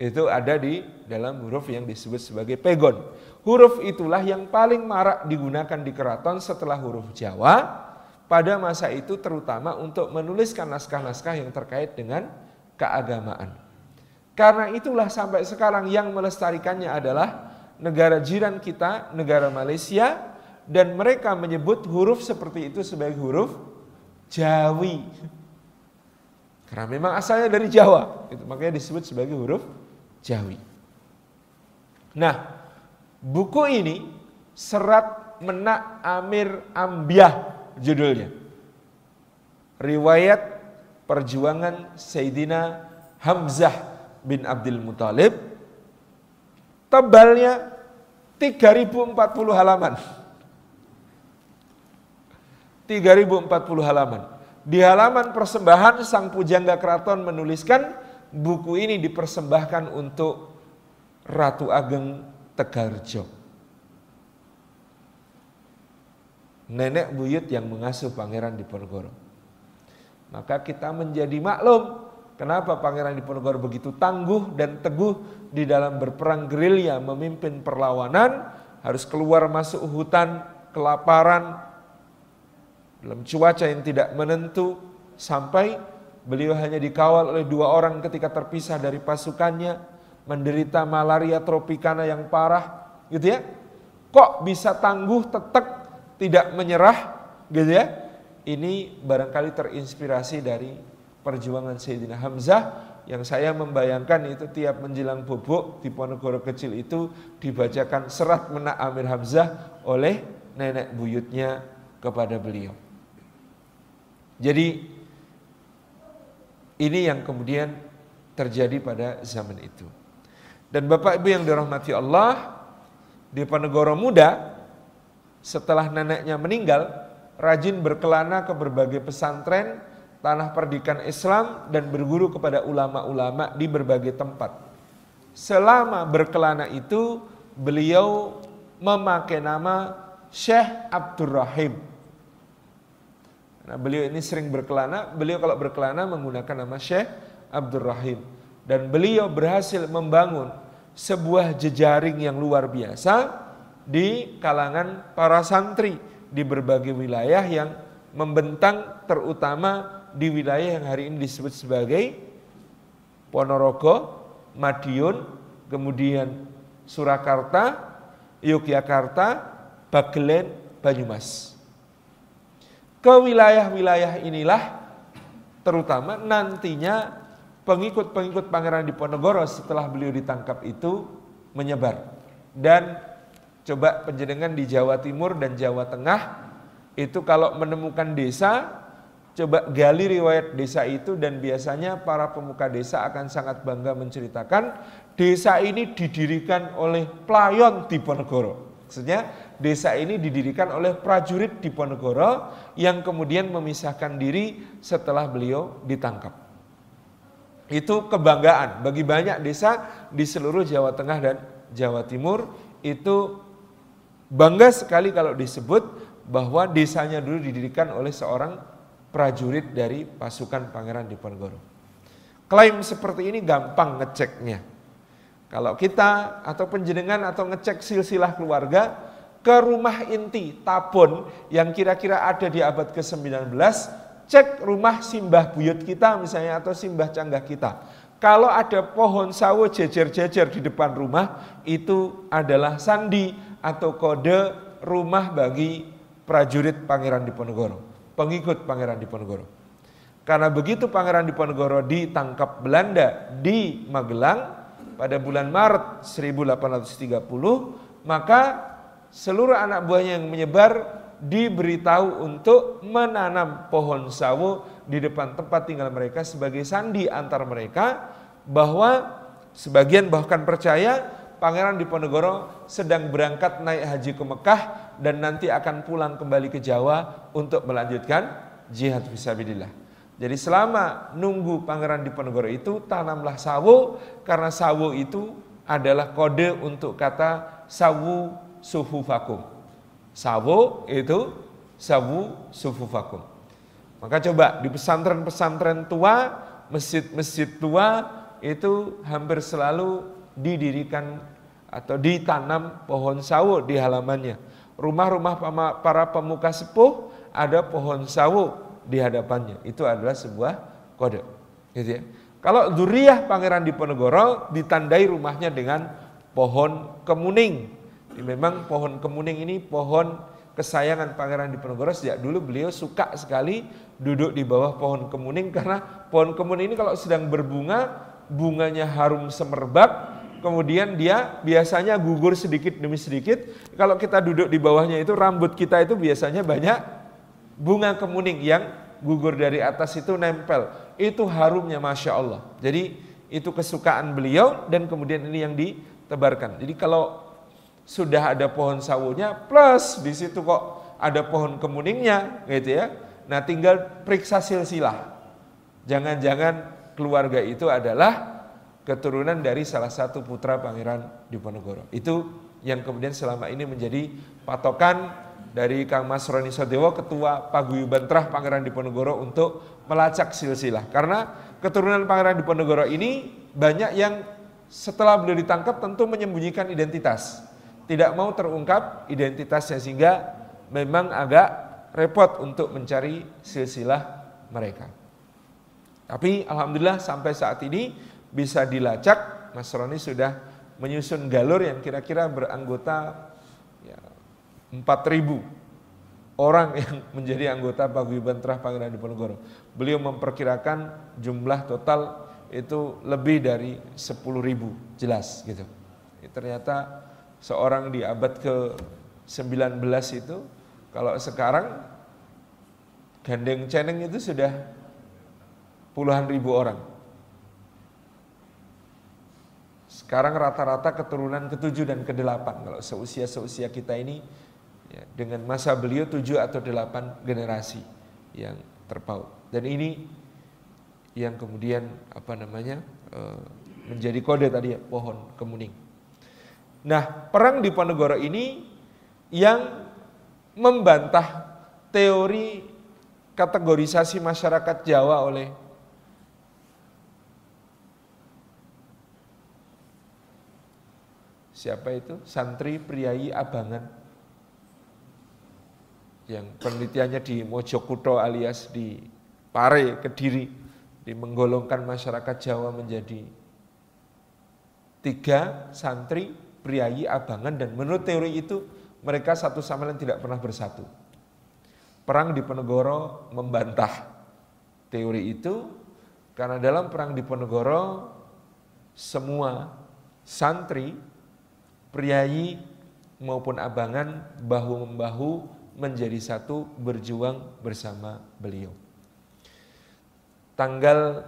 itu ada di dalam huruf yang disebut sebagai pegon. Huruf itulah yang paling marak digunakan di keraton setelah huruf Jawa pada masa itu terutama untuk menuliskan naskah-naskah yang terkait dengan keagamaan. Karena itulah sampai sekarang yang melestarikannya adalah negara jiran kita, negara Malaysia, dan mereka menyebut huruf seperti itu sebagai huruf Jawi. Karena memang asalnya dari Jawa, itu makanya disebut sebagai huruf Jawi. Nah, Buku ini Serat Menak Amir Ambiah judulnya. Riwayat perjuangan Sayyidina Hamzah bin Abdul Muthalib. Tebalnya 3040 halaman. 3040 halaman. Di halaman persembahan sang pujangga keraton menuliskan buku ini dipersembahkan untuk Ratu Ageng Tegarjo. Nenek buyut yang mengasuh Pangeran Diponegoro. Maka kita menjadi maklum kenapa Pangeran Diponegoro begitu tangguh dan teguh di dalam berperang gerilya memimpin perlawanan, harus keluar masuk hutan, kelaparan, dalam cuaca yang tidak menentu, sampai beliau hanya dikawal oleh dua orang ketika terpisah dari pasukannya, menderita malaria tropikana yang parah, gitu ya. Kok bisa tangguh, tetap tidak menyerah, gitu ya. Ini barangkali terinspirasi dari perjuangan Sayyidina Hamzah yang saya membayangkan itu tiap menjelang bobok di Ponegoro kecil itu dibacakan serat menak Amir Hamzah oleh nenek buyutnya kepada beliau. Jadi ini yang kemudian terjadi pada zaman itu. Dan Bapak Ibu yang dirahmati Allah, di Panegoro muda, setelah neneknya meninggal, rajin berkelana ke berbagai pesantren, tanah perdikan Islam, dan berguru kepada ulama-ulama di berbagai tempat. Selama berkelana itu, beliau memakai nama Syekh Abdurrahim. Nah, beliau ini sering berkelana, beliau kalau berkelana menggunakan nama Syekh Abdurrahim. Dan beliau berhasil membangun sebuah jejaring yang luar biasa di kalangan para santri di berbagai wilayah yang membentang terutama di wilayah yang hari ini disebut sebagai Ponorogo, Madiun, kemudian Surakarta, Yogyakarta, Bagelen, Banyumas. Ke wilayah-wilayah inilah terutama nantinya pengikut-pengikut Pangeran Diponegoro setelah beliau ditangkap itu menyebar. Dan coba penjenengan di Jawa Timur dan Jawa Tengah itu kalau menemukan desa coba gali riwayat desa itu dan biasanya para pemuka desa akan sangat bangga menceritakan desa ini didirikan oleh playon Diponegoro. Maksudnya desa ini didirikan oleh prajurit Diponegoro yang kemudian memisahkan diri setelah beliau ditangkap. Itu kebanggaan bagi banyak desa di seluruh Jawa Tengah dan Jawa Timur itu bangga sekali kalau disebut bahwa desanya dulu didirikan oleh seorang prajurit dari pasukan Pangeran Diponegoro. Klaim seperti ini gampang ngeceknya. Kalau kita atau penjenengan atau ngecek silsilah keluarga ke rumah inti Tabon yang kira-kira ada di abad ke-19, cek rumah simbah buyut kita misalnya atau simbah canggah kita kalau ada pohon sawo jejer-jejer di depan rumah, itu adalah sandi atau kode rumah bagi prajurit Pangeran Diponegoro, pengikut Pangeran Diponegoro. Karena begitu Pangeran Diponegoro ditangkap Belanda di Magelang pada bulan Maret 1830, maka seluruh anak buahnya yang menyebar diberitahu untuk menanam pohon sawo di depan tempat tinggal mereka sebagai sandi antar mereka bahwa sebagian bahkan percaya Pangeran Diponegoro sedang berangkat naik haji ke Mekah dan nanti akan pulang kembali ke Jawa untuk melanjutkan jihad fisabilillah. Jadi selama nunggu Pangeran Diponegoro itu tanamlah sawo karena sawo itu adalah kode untuk kata sawu suhu vakum. Sawo itu sawu suhu vakum. Maka coba di pesantren-pesantren tua, masjid-masjid tua itu hampir selalu didirikan atau ditanam pohon sawo di halamannya. Rumah-rumah para pemuka sepuh ada pohon sawo di hadapannya. Itu adalah sebuah kode. Gitu ya. Kalau Duriah Pangeran Diponegoro ditandai rumahnya dengan pohon kemuning. Memang pohon kemuning ini pohon kesayangan Pangeran Diponegoro sejak dulu beliau suka sekali duduk di bawah pohon kemuning karena pohon kemuning ini kalau sedang berbunga bunganya harum semerbak kemudian dia biasanya gugur sedikit demi sedikit. Kalau kita duduk di bawahnya itu rambut kita itu biasanya banyak bunga kemuning yang gugur dari atas itu nempel. Itu harumnya Masya Allah. Jadi itu kesukaan beliau dan kemudian ini yang ditebarkan. Jadi kalau sudah ada pohon sawunya plus di situ kok ada pohon kemuningnya gitu ya. Nah, tinggal periksa silsilah. Jangan-jangan keluarga itu adalah keturunan dari salah satu putra Pangeran Diponegoro. Itu yang kemudian selama ini menjadi patokan dari Kang Mas Roni Sodewo, Ketua Paguyuban Trah Pangeran Diponegoro untuk melacak silsilah. Karena keturunan Pangeran Diponegoro ini banyak yang setelah beliau ditangkap tentu menyembunyikan identitas tidak mau terungkap identitasnya sehingga memang agak repot untuk mencari silsilah mereka. Tapi alhamdulillah sampai saat ini bisa dilacak Mas Roni sudah menyusun galur yang kira-kira beranggota ya, 4.000 orang yang menjadi anggota Paguyuban Terah Pangeran Diponegoro. Beliau memperkirakan jumlah total itu lebih dari 10.000 jelas gitu. Ya, ternyata seorang di abad ke-19 itu kalau sekarang gandeng ceneng itu sudah puluhan ribu orang. Sekarang rata-rata keturunan ketujuh dan kedelapan kalau seusia-seusia kita ini ya, dengan masa beliau tujuh atau delapan generasi yang terpaut. Dan ini yang kemudian apa namanya eh, menjadi kode tadi ya pohon kemuning. Nah, perang di Ponegoro ini yang membantah teori kategorisasi masyarakat Jawa oleh siapa itu? Santri Priayi Abangan yang penelitiannya di Mojokuto alias di Pare, Kediri, di menggolongkan masyarakat Jawa menjadi tiga santri priayi, abangan dan menurut teori itu mereka satu sama lain tidak pernah bersatu. Perang di Ponegoro membantah teori itu karena dalam perang di Ponegoro semua santri priayi maupun abangan bahu-membahu menjadi satu berjuang bersama beliau. Tanggal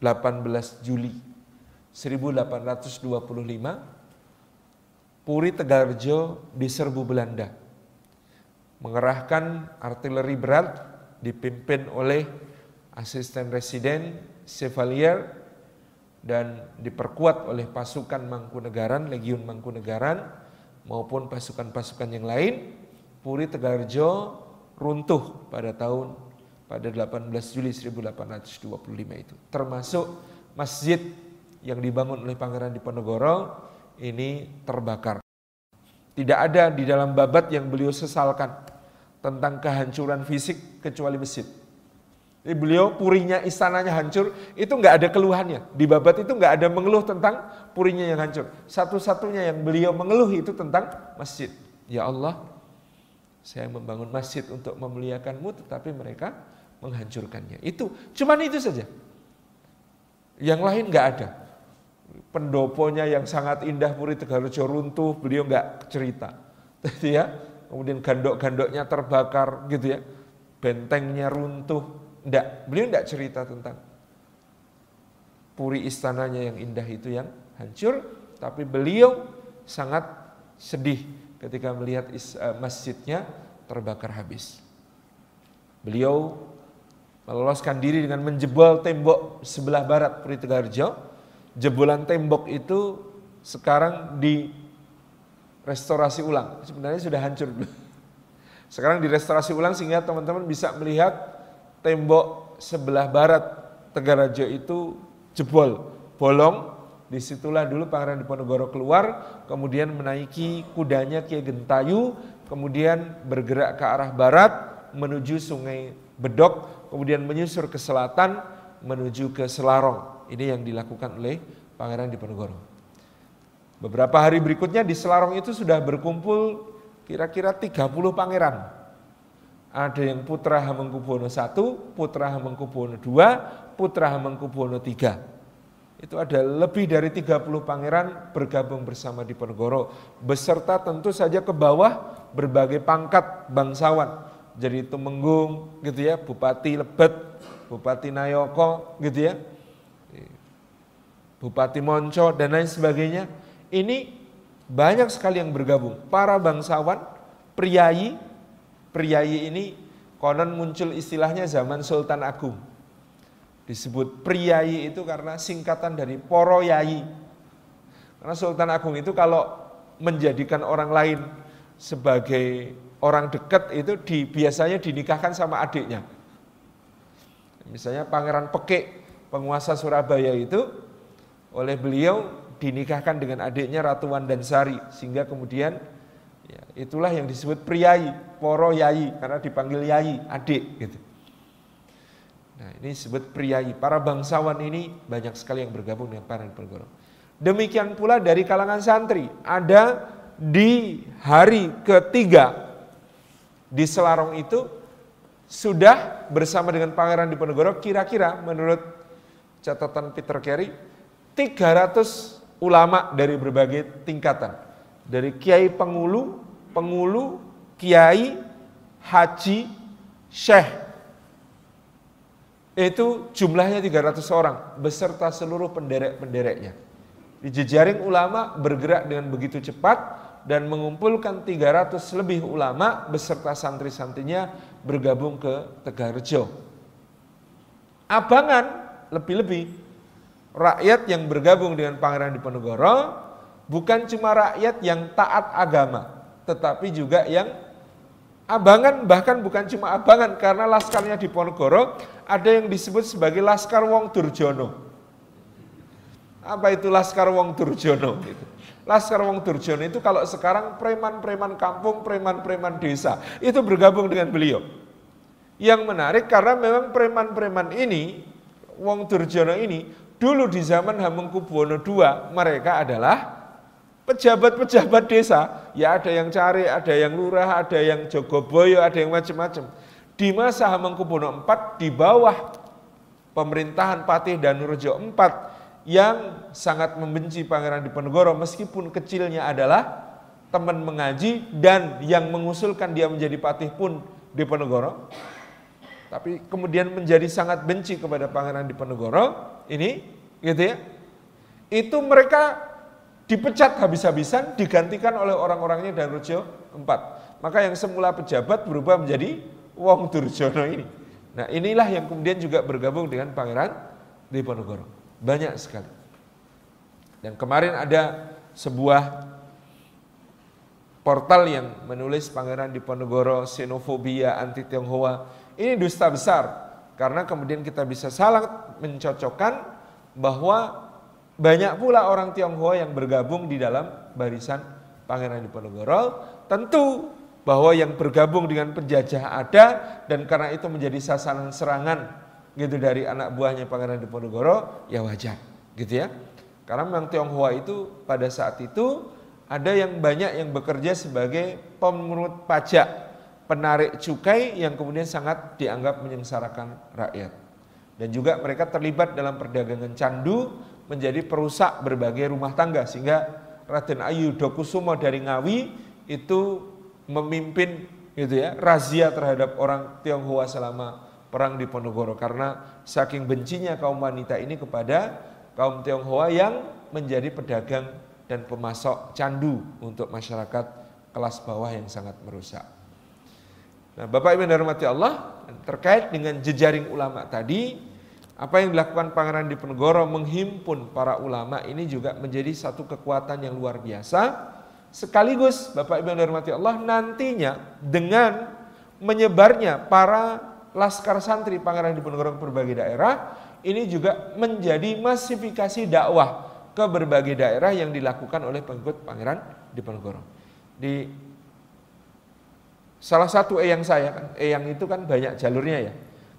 18 Juli 1825 Puri Tegarjo diserbu Belanda. Mengerahkan artileri berat dipimpin oleh asisten residen Chevalier dan diperkuat oleh pasukan Mangkunegaran, Legiun Mangkunegaran maupun pasukan-pasukan yang lain. Puri Tegarjo runtuh pada tahun pada 18 Juli 1825 itu. Termasuk masjid yang dibangun oleh Pangeran Diponegoro ini terbakar. Tidak ada di dalam babat yang beliau sesalkan tentang kehancuran fisik kecuali masjid. Jadi beliau purinya istananya hancur, itu nggak ada keluhannya. Di babat itu nggak ada mengeluh tentang purinya yang hancur. Satu-satunya yang beliau mengeluh itu tentang masjid. Ya Allah, saya membangun masjid untuk memuliakanmu, tetapi mereka menghancurkannya. Itu, cuman itu saja. Yang lain nggak ada. Pendoponya yang sangat indah Puri Tegarjo runtuh, beliau nggak cerita. Jadi ya, kemudian gandok-gandoknya terbakar gitu ya, bentengnya runtuh, Enggak, beliau enggak cerita tentang puri istananya yang indah itu yang hancur, tapi beliau sangat sedih ketika melihat eh, masjidnya terbakar habis. Beliau meloloskan diri dengan menjebol tembok sebelah barat Puri Tegarjo. Jebolan tembok itu sekarang di restorasi ulang. Sebenarnya sudah hancur. Sekarang direstorasi ulang sehingga teman-teman bisa melihat tembok sebelah barat Tegarajo itu jebol, bolong. Di situlah dulu Pangeran Diponegoro keluar, kemudian menaiki kudanya Kiai Gentayu, kemudian bergerak ke arah barat menuju Sungai Bedok, kemudian menyusur ke selatan menuju ke Selarong. Ini yang dilakukan oleh Pangeran Diponegoro. Beberapa hari berikutnya di Selarong itu sudah berkumpul kira-kira 30 pangeran ada yang putra Hamengkubuwono I, putra Hamengkubuwono II, putra Hamengkubuwono III. Itu ada lebih dari 30 pangeran bergabung bersama di Diponegoro beserta tentu saja ke bawah berbagai pangkat bangsawan. Jadi Tumenggung gitu ya, Bupati Lebet, Bupati Nayoko gitu ya. Bupati Monco dan lain sebagainya. Ini banyak sekali yang bergabung. Para bangsawan, priayi, priayi ini konon muncul istilahnya zaman Sultan Agung. Disebut priayi itu karena singkatan dari poro yai. Karena Sultan Agung itu kalau menjadikan orang lain sebagai orang dekat itu di, biasanya dinikahkan sama adiknya. Misalnya Pangeran Pekik, penguasa Surabaya itu oleh beliau dinikahkan dengan adiknya Ratu Wandansari sehingga kemudian Ya, itulah yang disebut priayi, poro yai, karena dipanggil yai, adik gitu. Nah ini disebut priayi. Para bangsawan ini banyak sekali yang bergabung dengan para Diponegoro. Demikian pula dari kalangan santri, ada di hari ketiga di Selarong itu sudah bersama dengan Pangeran Diponegoro kira-kira menurut catatan Peter Carey 300 ulama dari berbagai tingkatan dari kiai pengulu, pengulu, kiai, haji, syekh. Itu jumlahnya 300 orang beserta seluruh penderek-pendereknya. Di jejaring ulama bergerak dengan begitu cepat dan mengumpulkan 300 lebih ulama beserta santri-santrinya bergabung ke Tegarjo. Abangan lebih-lebih rakyat yang bergabung dengan Pangeran Diponegoro bukan cuma rakyat yang taat agama, tetapi juga yang abangan bahkan bukan cuma abangan karena laskarnya di Ponegoro ada yang disebut sebagai Laskar Wong Durjono. Apa itu Laskar Wong Durjono? Laskar Wong Durjono itu kalau sekarang preman-preman kampung, preman-preman desa itu bergabung dengan beliau. Yang menarik karena memang preman-preman ini, Wong Durjono ini, dulu di zaman Hamengkubuwono II mereka adalah pejabat-pejabat desa, ya ada yang cari, ada yang lurah, ada yang jogoboyo, ada yang macam-macam. Di masa Hamengkubuwono IV, di bawah pemerintahan Patih dan Nurjo IV, yang sangat membenci Pangeran Diponegoro meskipun kecilnya adalah teman mengaji dan yang mengusulkan dia menjadi patih pun Diponegoro. Tapi kemudian menjadi sangat benci kepada Pangeran Diponegoro ini gitu ya. Itu mereka dipecat habis-habisan digantikan oleh orang-orangnya dan Rojo 4. Maka yang semula pejabat berubah menjadi Wong Durjono ini. Nah inilah yang kemudian juga bergabung dengan Pangeran Diponegoro. Banyak sekali. Dan kemarin ada sebuah portal yang menulis Pangeran Diponegoro xenofobia anti Tionghoa. Ini dusta besar karena kemudian kita bisa salah mencocokkan bahwa banyak pula orang Tionghoa yang bergabung di dalam barisan Pangeran Diponegoro. Tentu bahwa yang bergabung dengan penjajah ada dan karena itu menjadi sasaran serangan gitu dari anak buahnya Pangeran Diponegoro ya wajar gitu ya karena memang Tionghoa itu pada saat itu ada yang banyak yang bekerja sebagai pemungut pajak penarik cukai yang kemudian sangat dianggap menyengsarakan rakyat dan juga mereka terlibat dalam perdagangan candu menjadi perusak berbagai rumah tangga sehingga Raden Ayu Dokusumo dari Ngawi itu memimpin gitu ya razia terhadap orang Tionghoa selama perang di Ponorogo karena saking bencinya kaum wanita ini kepada kaum Tionghoa yang menjadi pedagang dan pemasok candu untuk masyarakat kelas bawah yang sangat merusak. Nah, Bapak Ibu yang dirahmati Allah, terkait dengan jejaring ulama tadi, apa yang dilakukan Pangeran Diponegoro menghimpun para ulama ini juga menjadi satu kekuatan yang luar biasa. Sekaligus Bapak Ibu yang dirahmati Allah nantinya dengan menyebarnya para Laskar Santri Pangeran Diponegoro ke berbagai daerah ini juga menjadi masifikasi dakwah ke berbagai daerah yang dilakukan oleh pengikut Pangeran Diponegoro. Di salah satu eyang saya kan, eyang itu kan banyak jalurnya ya.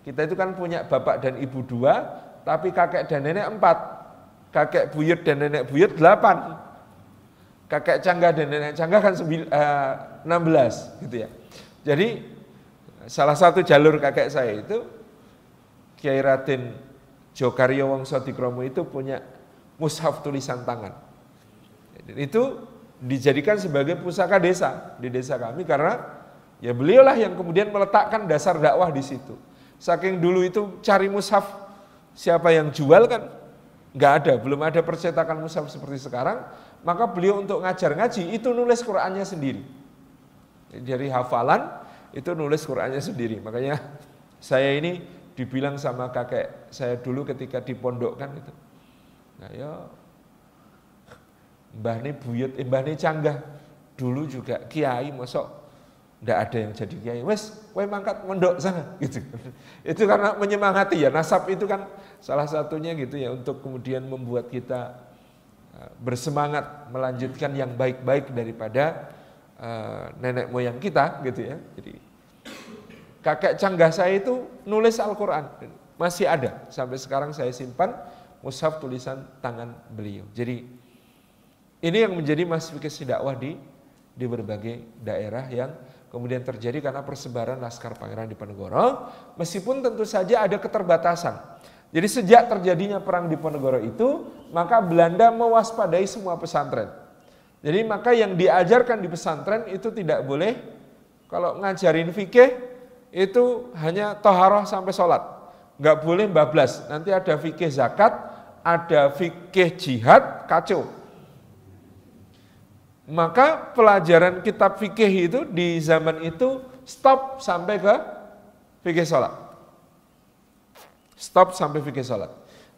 Kita itu kan punya bapak dan ibu dua, tapi kakek dan nenek empat. Kakek buyut dan nenek buyut delapan. Kakek canggah dan nenek canggah kan eh, enam belas gitu ya. Jadi salah satu jalur kakek saya itu Kiai Raden Jokaryo Wongso Dikromo itu punya mushaf tulisan tangan. Itu dijadikan sebagai pusaka desa di desa kami karena ya beliaulah yang kemudian meletakkan dasar dakwah di situ. Saking dulu itu cari mushaf siapa yang jual kan nggak ada, belum ada percetakan mushaf seperti sekarang, maka beliau untuk ngajar ngaji itu nulis Qur'annya sendiri. Dari hafalan itu nulis Qur'annya sendiri. Makanya saya ini dibilang sama kakek saya dulu ketika dipondokkan itu. Nah ya Mbah ini buyut, eh, Mbah ini canggah. Dulu juga kiai masuk ndak ada yang jadi kiai. Wes, kowe mangkat mondok sana gitu. itu karena menyemangati ya. Nasab itu kan salah satunya gitu ya untuk kemudian membuat kita eh, bersemangat melanjutkan yang baik-baik daripada uh, nenek moyang kita gitu ya. Jadi kakek canggah saya itu nulis Al-Qur'an masih ada sampai sekarang saya simpan mushaf tulisan tangan beliau. Jadi ini yang menjadi masifikasi dakwah di di berbagai daerah yang kemudian terjadi karena persebaran Laskar Pangeran di Diponegoro meskipun tentu saja ada keterbatasan. Jadi sejak terjadinya perang di Diponegoro itu maka Belanda mewaspadai semua pesantren. Jadi maka yang diajarkan di pesantren itu tidak boleh kalau ngajarin fikih itu hanya toharoh sampai sholat. Nggak boleh bablas. Nanti ada fikih zakat, ada fikih jihad, kacau. Maka pelajaran kitab fikih itu di zaman itu stop sampai ke fikih sholat. Stop sampai fikih sholat.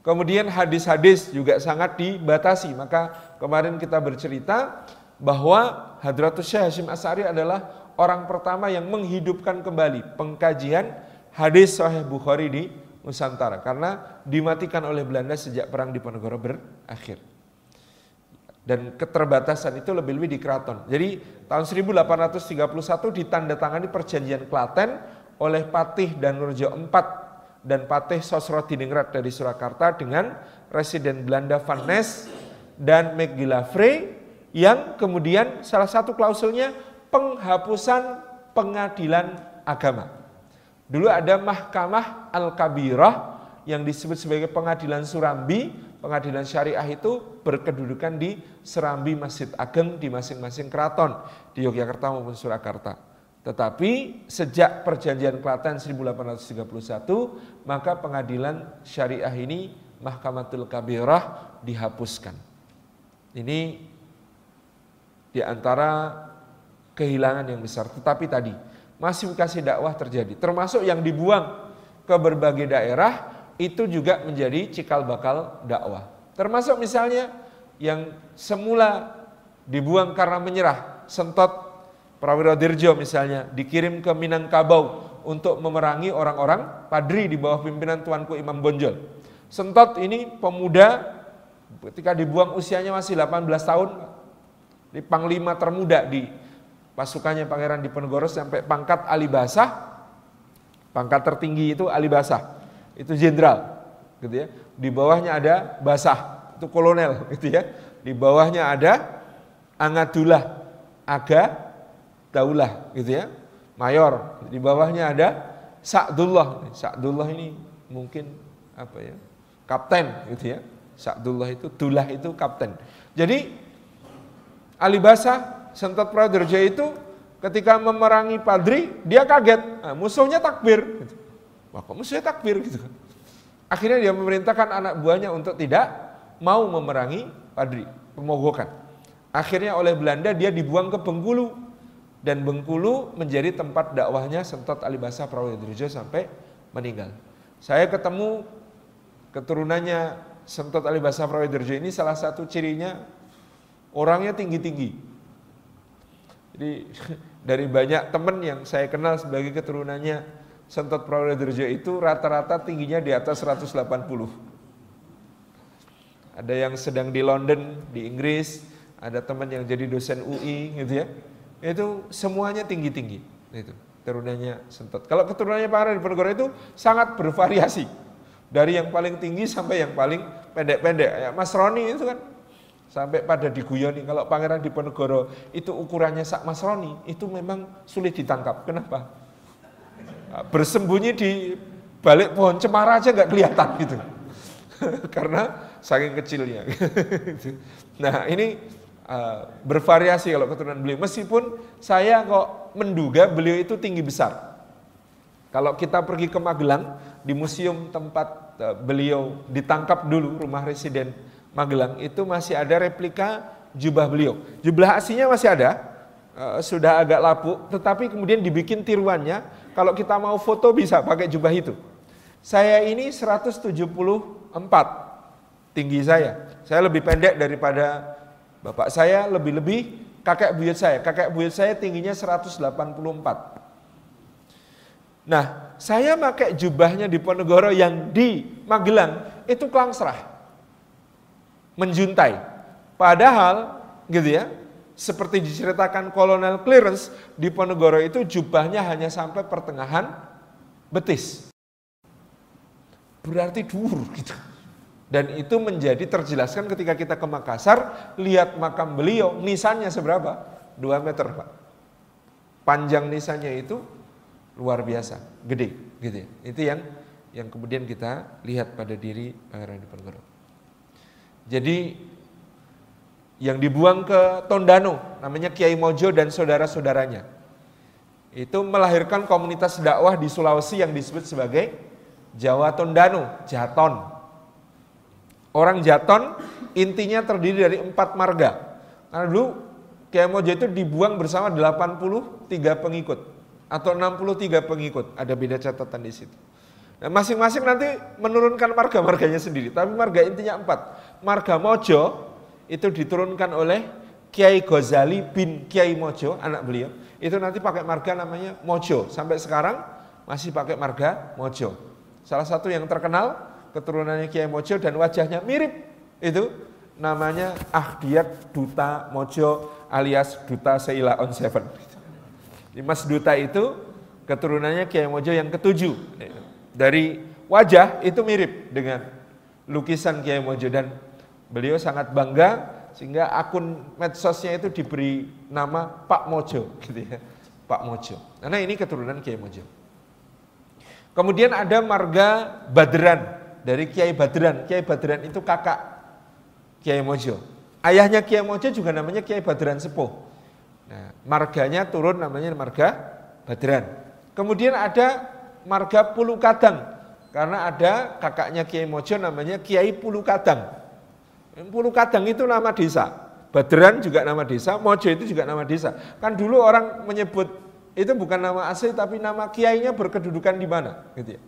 Kemudian hadis-hadis juga sangat dibatasi. Maka kemarin kita bercerita bahwa Hadratus Syekh Hashim As'ari adalah orang pertama yang menghidupkan kembali pengkajian hadis Sahih Bukhari di Nusantara karena dimatikan oleh Belanda sejak perang di Diponegoro berakhir. Dan keterbatasan itu lebih-lebih di keraton. Jadi tahun 1831 ditandatangani perjanjian Klaten oleh Patih dan Nurjo IV dan Patih Sosrodiningrat dari Surakarta dengan residen Belanda Van Ness dan McGillivray yang kemudian salah satu klausulnya penghapusan pengadilan agama. Dulu ada Mahkamah Al-Kabirah yang disebut sebagai pengadilan Surambi, pengadilan syariah itu berkedudukan di serambi Masjid Ageng di masing-masing keraton di Yogyakarta maupun Surakarta. Tetapi sejak perjanjian Klaten 1831 maka pengadilan syariah ini Mahkamatul Kabirah dihapuskan. Ini di antara kehilangan yang besar. Tetapi tadi masih kasih dakwah terjadi, termasuk yang dibuang ke berbagai daerah itu juga menjadi cikal bakal dakwah. Termasuk misalnya yang semula dibuang karena menyerah, sentot Prawiro Dirjo misalnya dikirim ke Minangkabau untuk memerangi orang-orang padri di bawah pimpinan Tuanku Imam Bonjol. Sentot ini pemuda ketika dibuang usianya masih 18 tahun, di panglima termuda di pasukannya Pangeran Diponegoro sampai pangkat alibasah. Pangkat tertinggi itu alibasah. Itu jenderal, gitu ya. Di bawahnya ada basah, itu kolonel, gitu ya. Di bawahnya ada angadullah, aga daulah, gitu ya. Mayor. Di bawahnya ada Sa'dullah. Sa'dullah ini mungkin apa ya? Kapten, gitu ya. Sa'dullah itu, dulah itu kapten. Jadi Alibasa Sentot Praderja itu ketika memerangi Padri, dia kaget. Nah, musuhnya takbir. Gitu. Wah, kok musuhnya takbir gitu kan. Akhirnya dia memerintahkan anak buahnya untuk tidak mau memerangi Padri, pemogokan. Akhirnya oleh Belanda dia dibuang ke Bengkulu dan Bengkulu menjadi tempat dakwahnya Sentot Alibasa Prawodirjo sampai meninggal. Saya ketemu keturunannya Sentot Alibasa Prawodirjo ini salah satu cirinya orangnya tinggi-tinggi. Jadi dari banyak teman yang saya kenal sebagai keturunannya Sentot Prawodirjo itu rata-rata tingginya di atas 180. Ada yang sedang di London, di Inggris, ada teman yang jadi dosen UI gitu ya. Itu semuanya tinggi-tinggi. Itu turunannya Sentot. Kalau keturunannya Pak di Ponegoro itu sangat bervariasi. Dari yang paling tinggi sampai yang paling pendek-pendek. Ya, Mas Roni itu kan Sampai pada diguyoni kalau Pangeran Diponegoro itu ukurannya sak Mas Roni, itu memang sulit ditangkap. Kenapa? Bersembunyi di balik pohon cemara aja nggak kelihatan gitu. Karena saking kecilnya. nah ini uh, bervariasi kalau keturunan beliau. Meskipun saya kok menduga beliau itu tinggi besar. Kalau kita pergi ke Magelang, di museum tempat uh, beliau ditangkap dulu, rumah residen Magelang itu masih ada replika jubah beliau. Jubah aslinya masih ada, uh, sudah agak lapuk, tetapi kemudian dibikin tiruannya. Kalau kita mau foto bisa pakai jubah itu. Saya ini 174 tinggi saya. Saya lebih pendek daripada bapak saya, lebih-lebih kakek buyut saya. Kakek buyut saya tingginya 184. Nah, saya pakai jubahnya di Ponegoro yang di Magelang itu kelangsrah menjuntai. Padahal gitu ya, seperti diceritakan Kolonel Clearance di Ponegoro itu jubahnya hanya sampai pertengahan betis. Berarti dur gitu. Dan itu menjadi terjelaskan ketika kita ke Makassar, lihat makam beliau, nisannya seberapa? 2 meter Pak. Panjang nisannya itu luar biasa, gede gitu ya. Itu yang yang kemudian kita lihat pada diri Pangeran Diponegoro. Jadi yang dibuang ke Tondano namanya Kiai Mojo dan saudara-saudaranya. Itu melahirkan komunitas dakwah di Sulawesi yang disebut sebagai Jawa Tondano, Jaton. Orang Jaton intinya terdiri dari empat marga. Karena dulu Kiai Mojo itu dibuang bersama 83 pengikut atau 63 pengikut. Ada beda catatan di situ. Nah, masing-masing nanti menurunkan marga-marganya sendiri, tapi marga intinya empat. Marga Mojo itu diturunkan oleh Kiai Ghazali bin Kiai Mojo, anak beliau. Itu nanti pakai marga namanya Mojo. Sampai sekarang masih pakai marga Mojo. Salah satu yang terkenal keturunannya Kiai Mojo dan wajahnya mirip itu namanya Ahdiat Duta Mojo alias Duta Seila on Seven. Mas Duta itu keturunannya Kiai Mojo yang ketujuh dari wajah itu mirip dengan lukisan Kiai Mojo dan beliau sangat bangga sehingga akun medsosnya itu diberi nama Pak Mojo gitu ya. Pak Mojo. Karena ini keturunan Kiai Mojo. Kemudian ada marga Badran dari Kiai Badran. Kiai Badran itu kakak Kiai Mojo. Ayahnya Kiai Mojo juga namanya Kiai Badran Sepuh. Nah, marganya turun namanya marga Badran. Kemudian ada marga Pulu Kadang. Karena ada kakaknya Kiai Mojo namanya Kiai Pulu Kadang. Pulu Kadang itu nama desa. Badran juga nama desa, Mojo itu juga nama desa. Kan dulu orang menyebut itu bukan nama asli tapi nama kiainya berkedudukan di mana, gitu ya.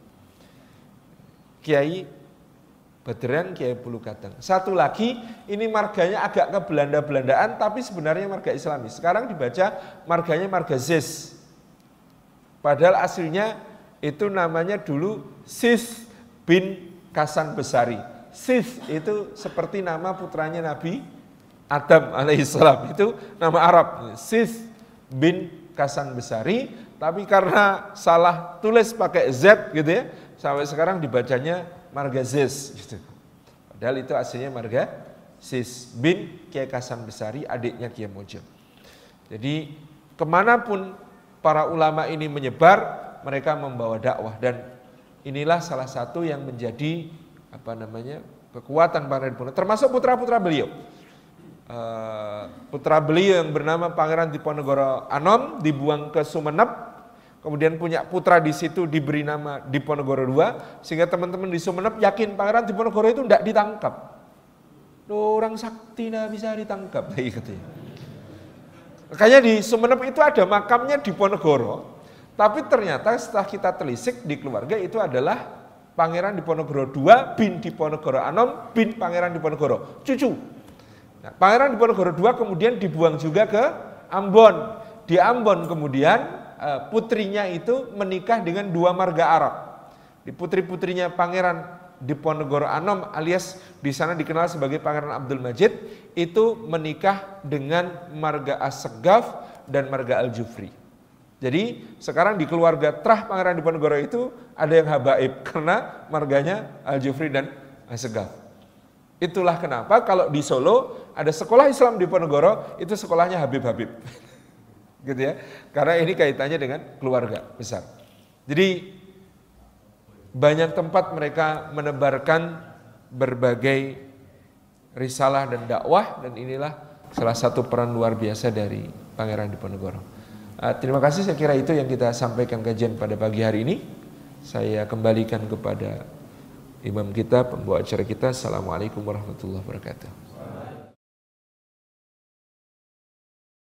Kiai Badran, Kiai Bulu Kadang. Satu lagi, ini marganya agak ke Belanda-Belandaan tapi sebenarnya marga Islami. Sekarang dibaca marganya marga Zis. Padahal aslinya itu namanya dulu Sis bin Kasan Besari. Sis itu seperti nama putranya Nabi Adam alaihissalam itu nama Arab. Sis bin Kasan Besari tapi karena salah tulis pakai Z gitu ya sampai sekarang dibacanya marga Zis gitu. Padahal itu aslinya marga Sis bin Kiai Kasan Besari adiknya Kiai Mojo. Jadi ke mana pun para ulama ini menyebar mereka membawa dakwah. Dan inilah salah satu yang menjadi apa namanya kekuatan para termasuk putra-putra beliau. Eh, putra beliau yang bernama Pangeran Diponegoro Anom dibuang ke Sumeneb, kemudian punya putra di situ diberi nama Diponegoro II, sehingga teman-teman di Sumeneb yakin Pangeran Diponegoro itu tidak ditangkap. Orang sakti tidak bisa ditangkap, gitu ya. Makanya di Sumeneb itu ada makamnya Diponegoro, tapi ternyata setelah kita telisik di keluarga itu adalah Pangeran Diponegoro II bin Diponegoro Anom bin Pangeran Diponegoro, cucu Nah, Pangeran Diponegoro II kemudian dibuang juga ke Ambon. Di Ambon kemudian eh, putrinya itu menikah dengan dua marga Arab. Di putri-putrinya Pangeran Diponegoro Anom alias di sana dikenal sebagai Pangeran Abdul Majid itu menikah dengan marga Assegaf dan marga Al-Jufri. Jadi sekarang di keluarga Trah Pangeran Diponegoro itu ada yang habaib karena marganya Al-Jufri dan Assegaf. Itulah kenapa kalau di Solo ada sekolah Islam di Ponegoro, itu sekolahnya Habib-Habib. gitu ya. Karena ini kaitannya dengan keluarga besar. Jadi banyak tempat mereka menebarkan berbagai risalah dan dakwah dan inilah salah satu peran luar biasa dari Pangeran Diponegoro. Uh, terima kasih saya kira itu yang kita sampaikan kajian pada pagi hari ini. Saya kembalikan kepada imam kita, pembawa acara kita. Assalamualaikum warahmatullahi wabarakatuh.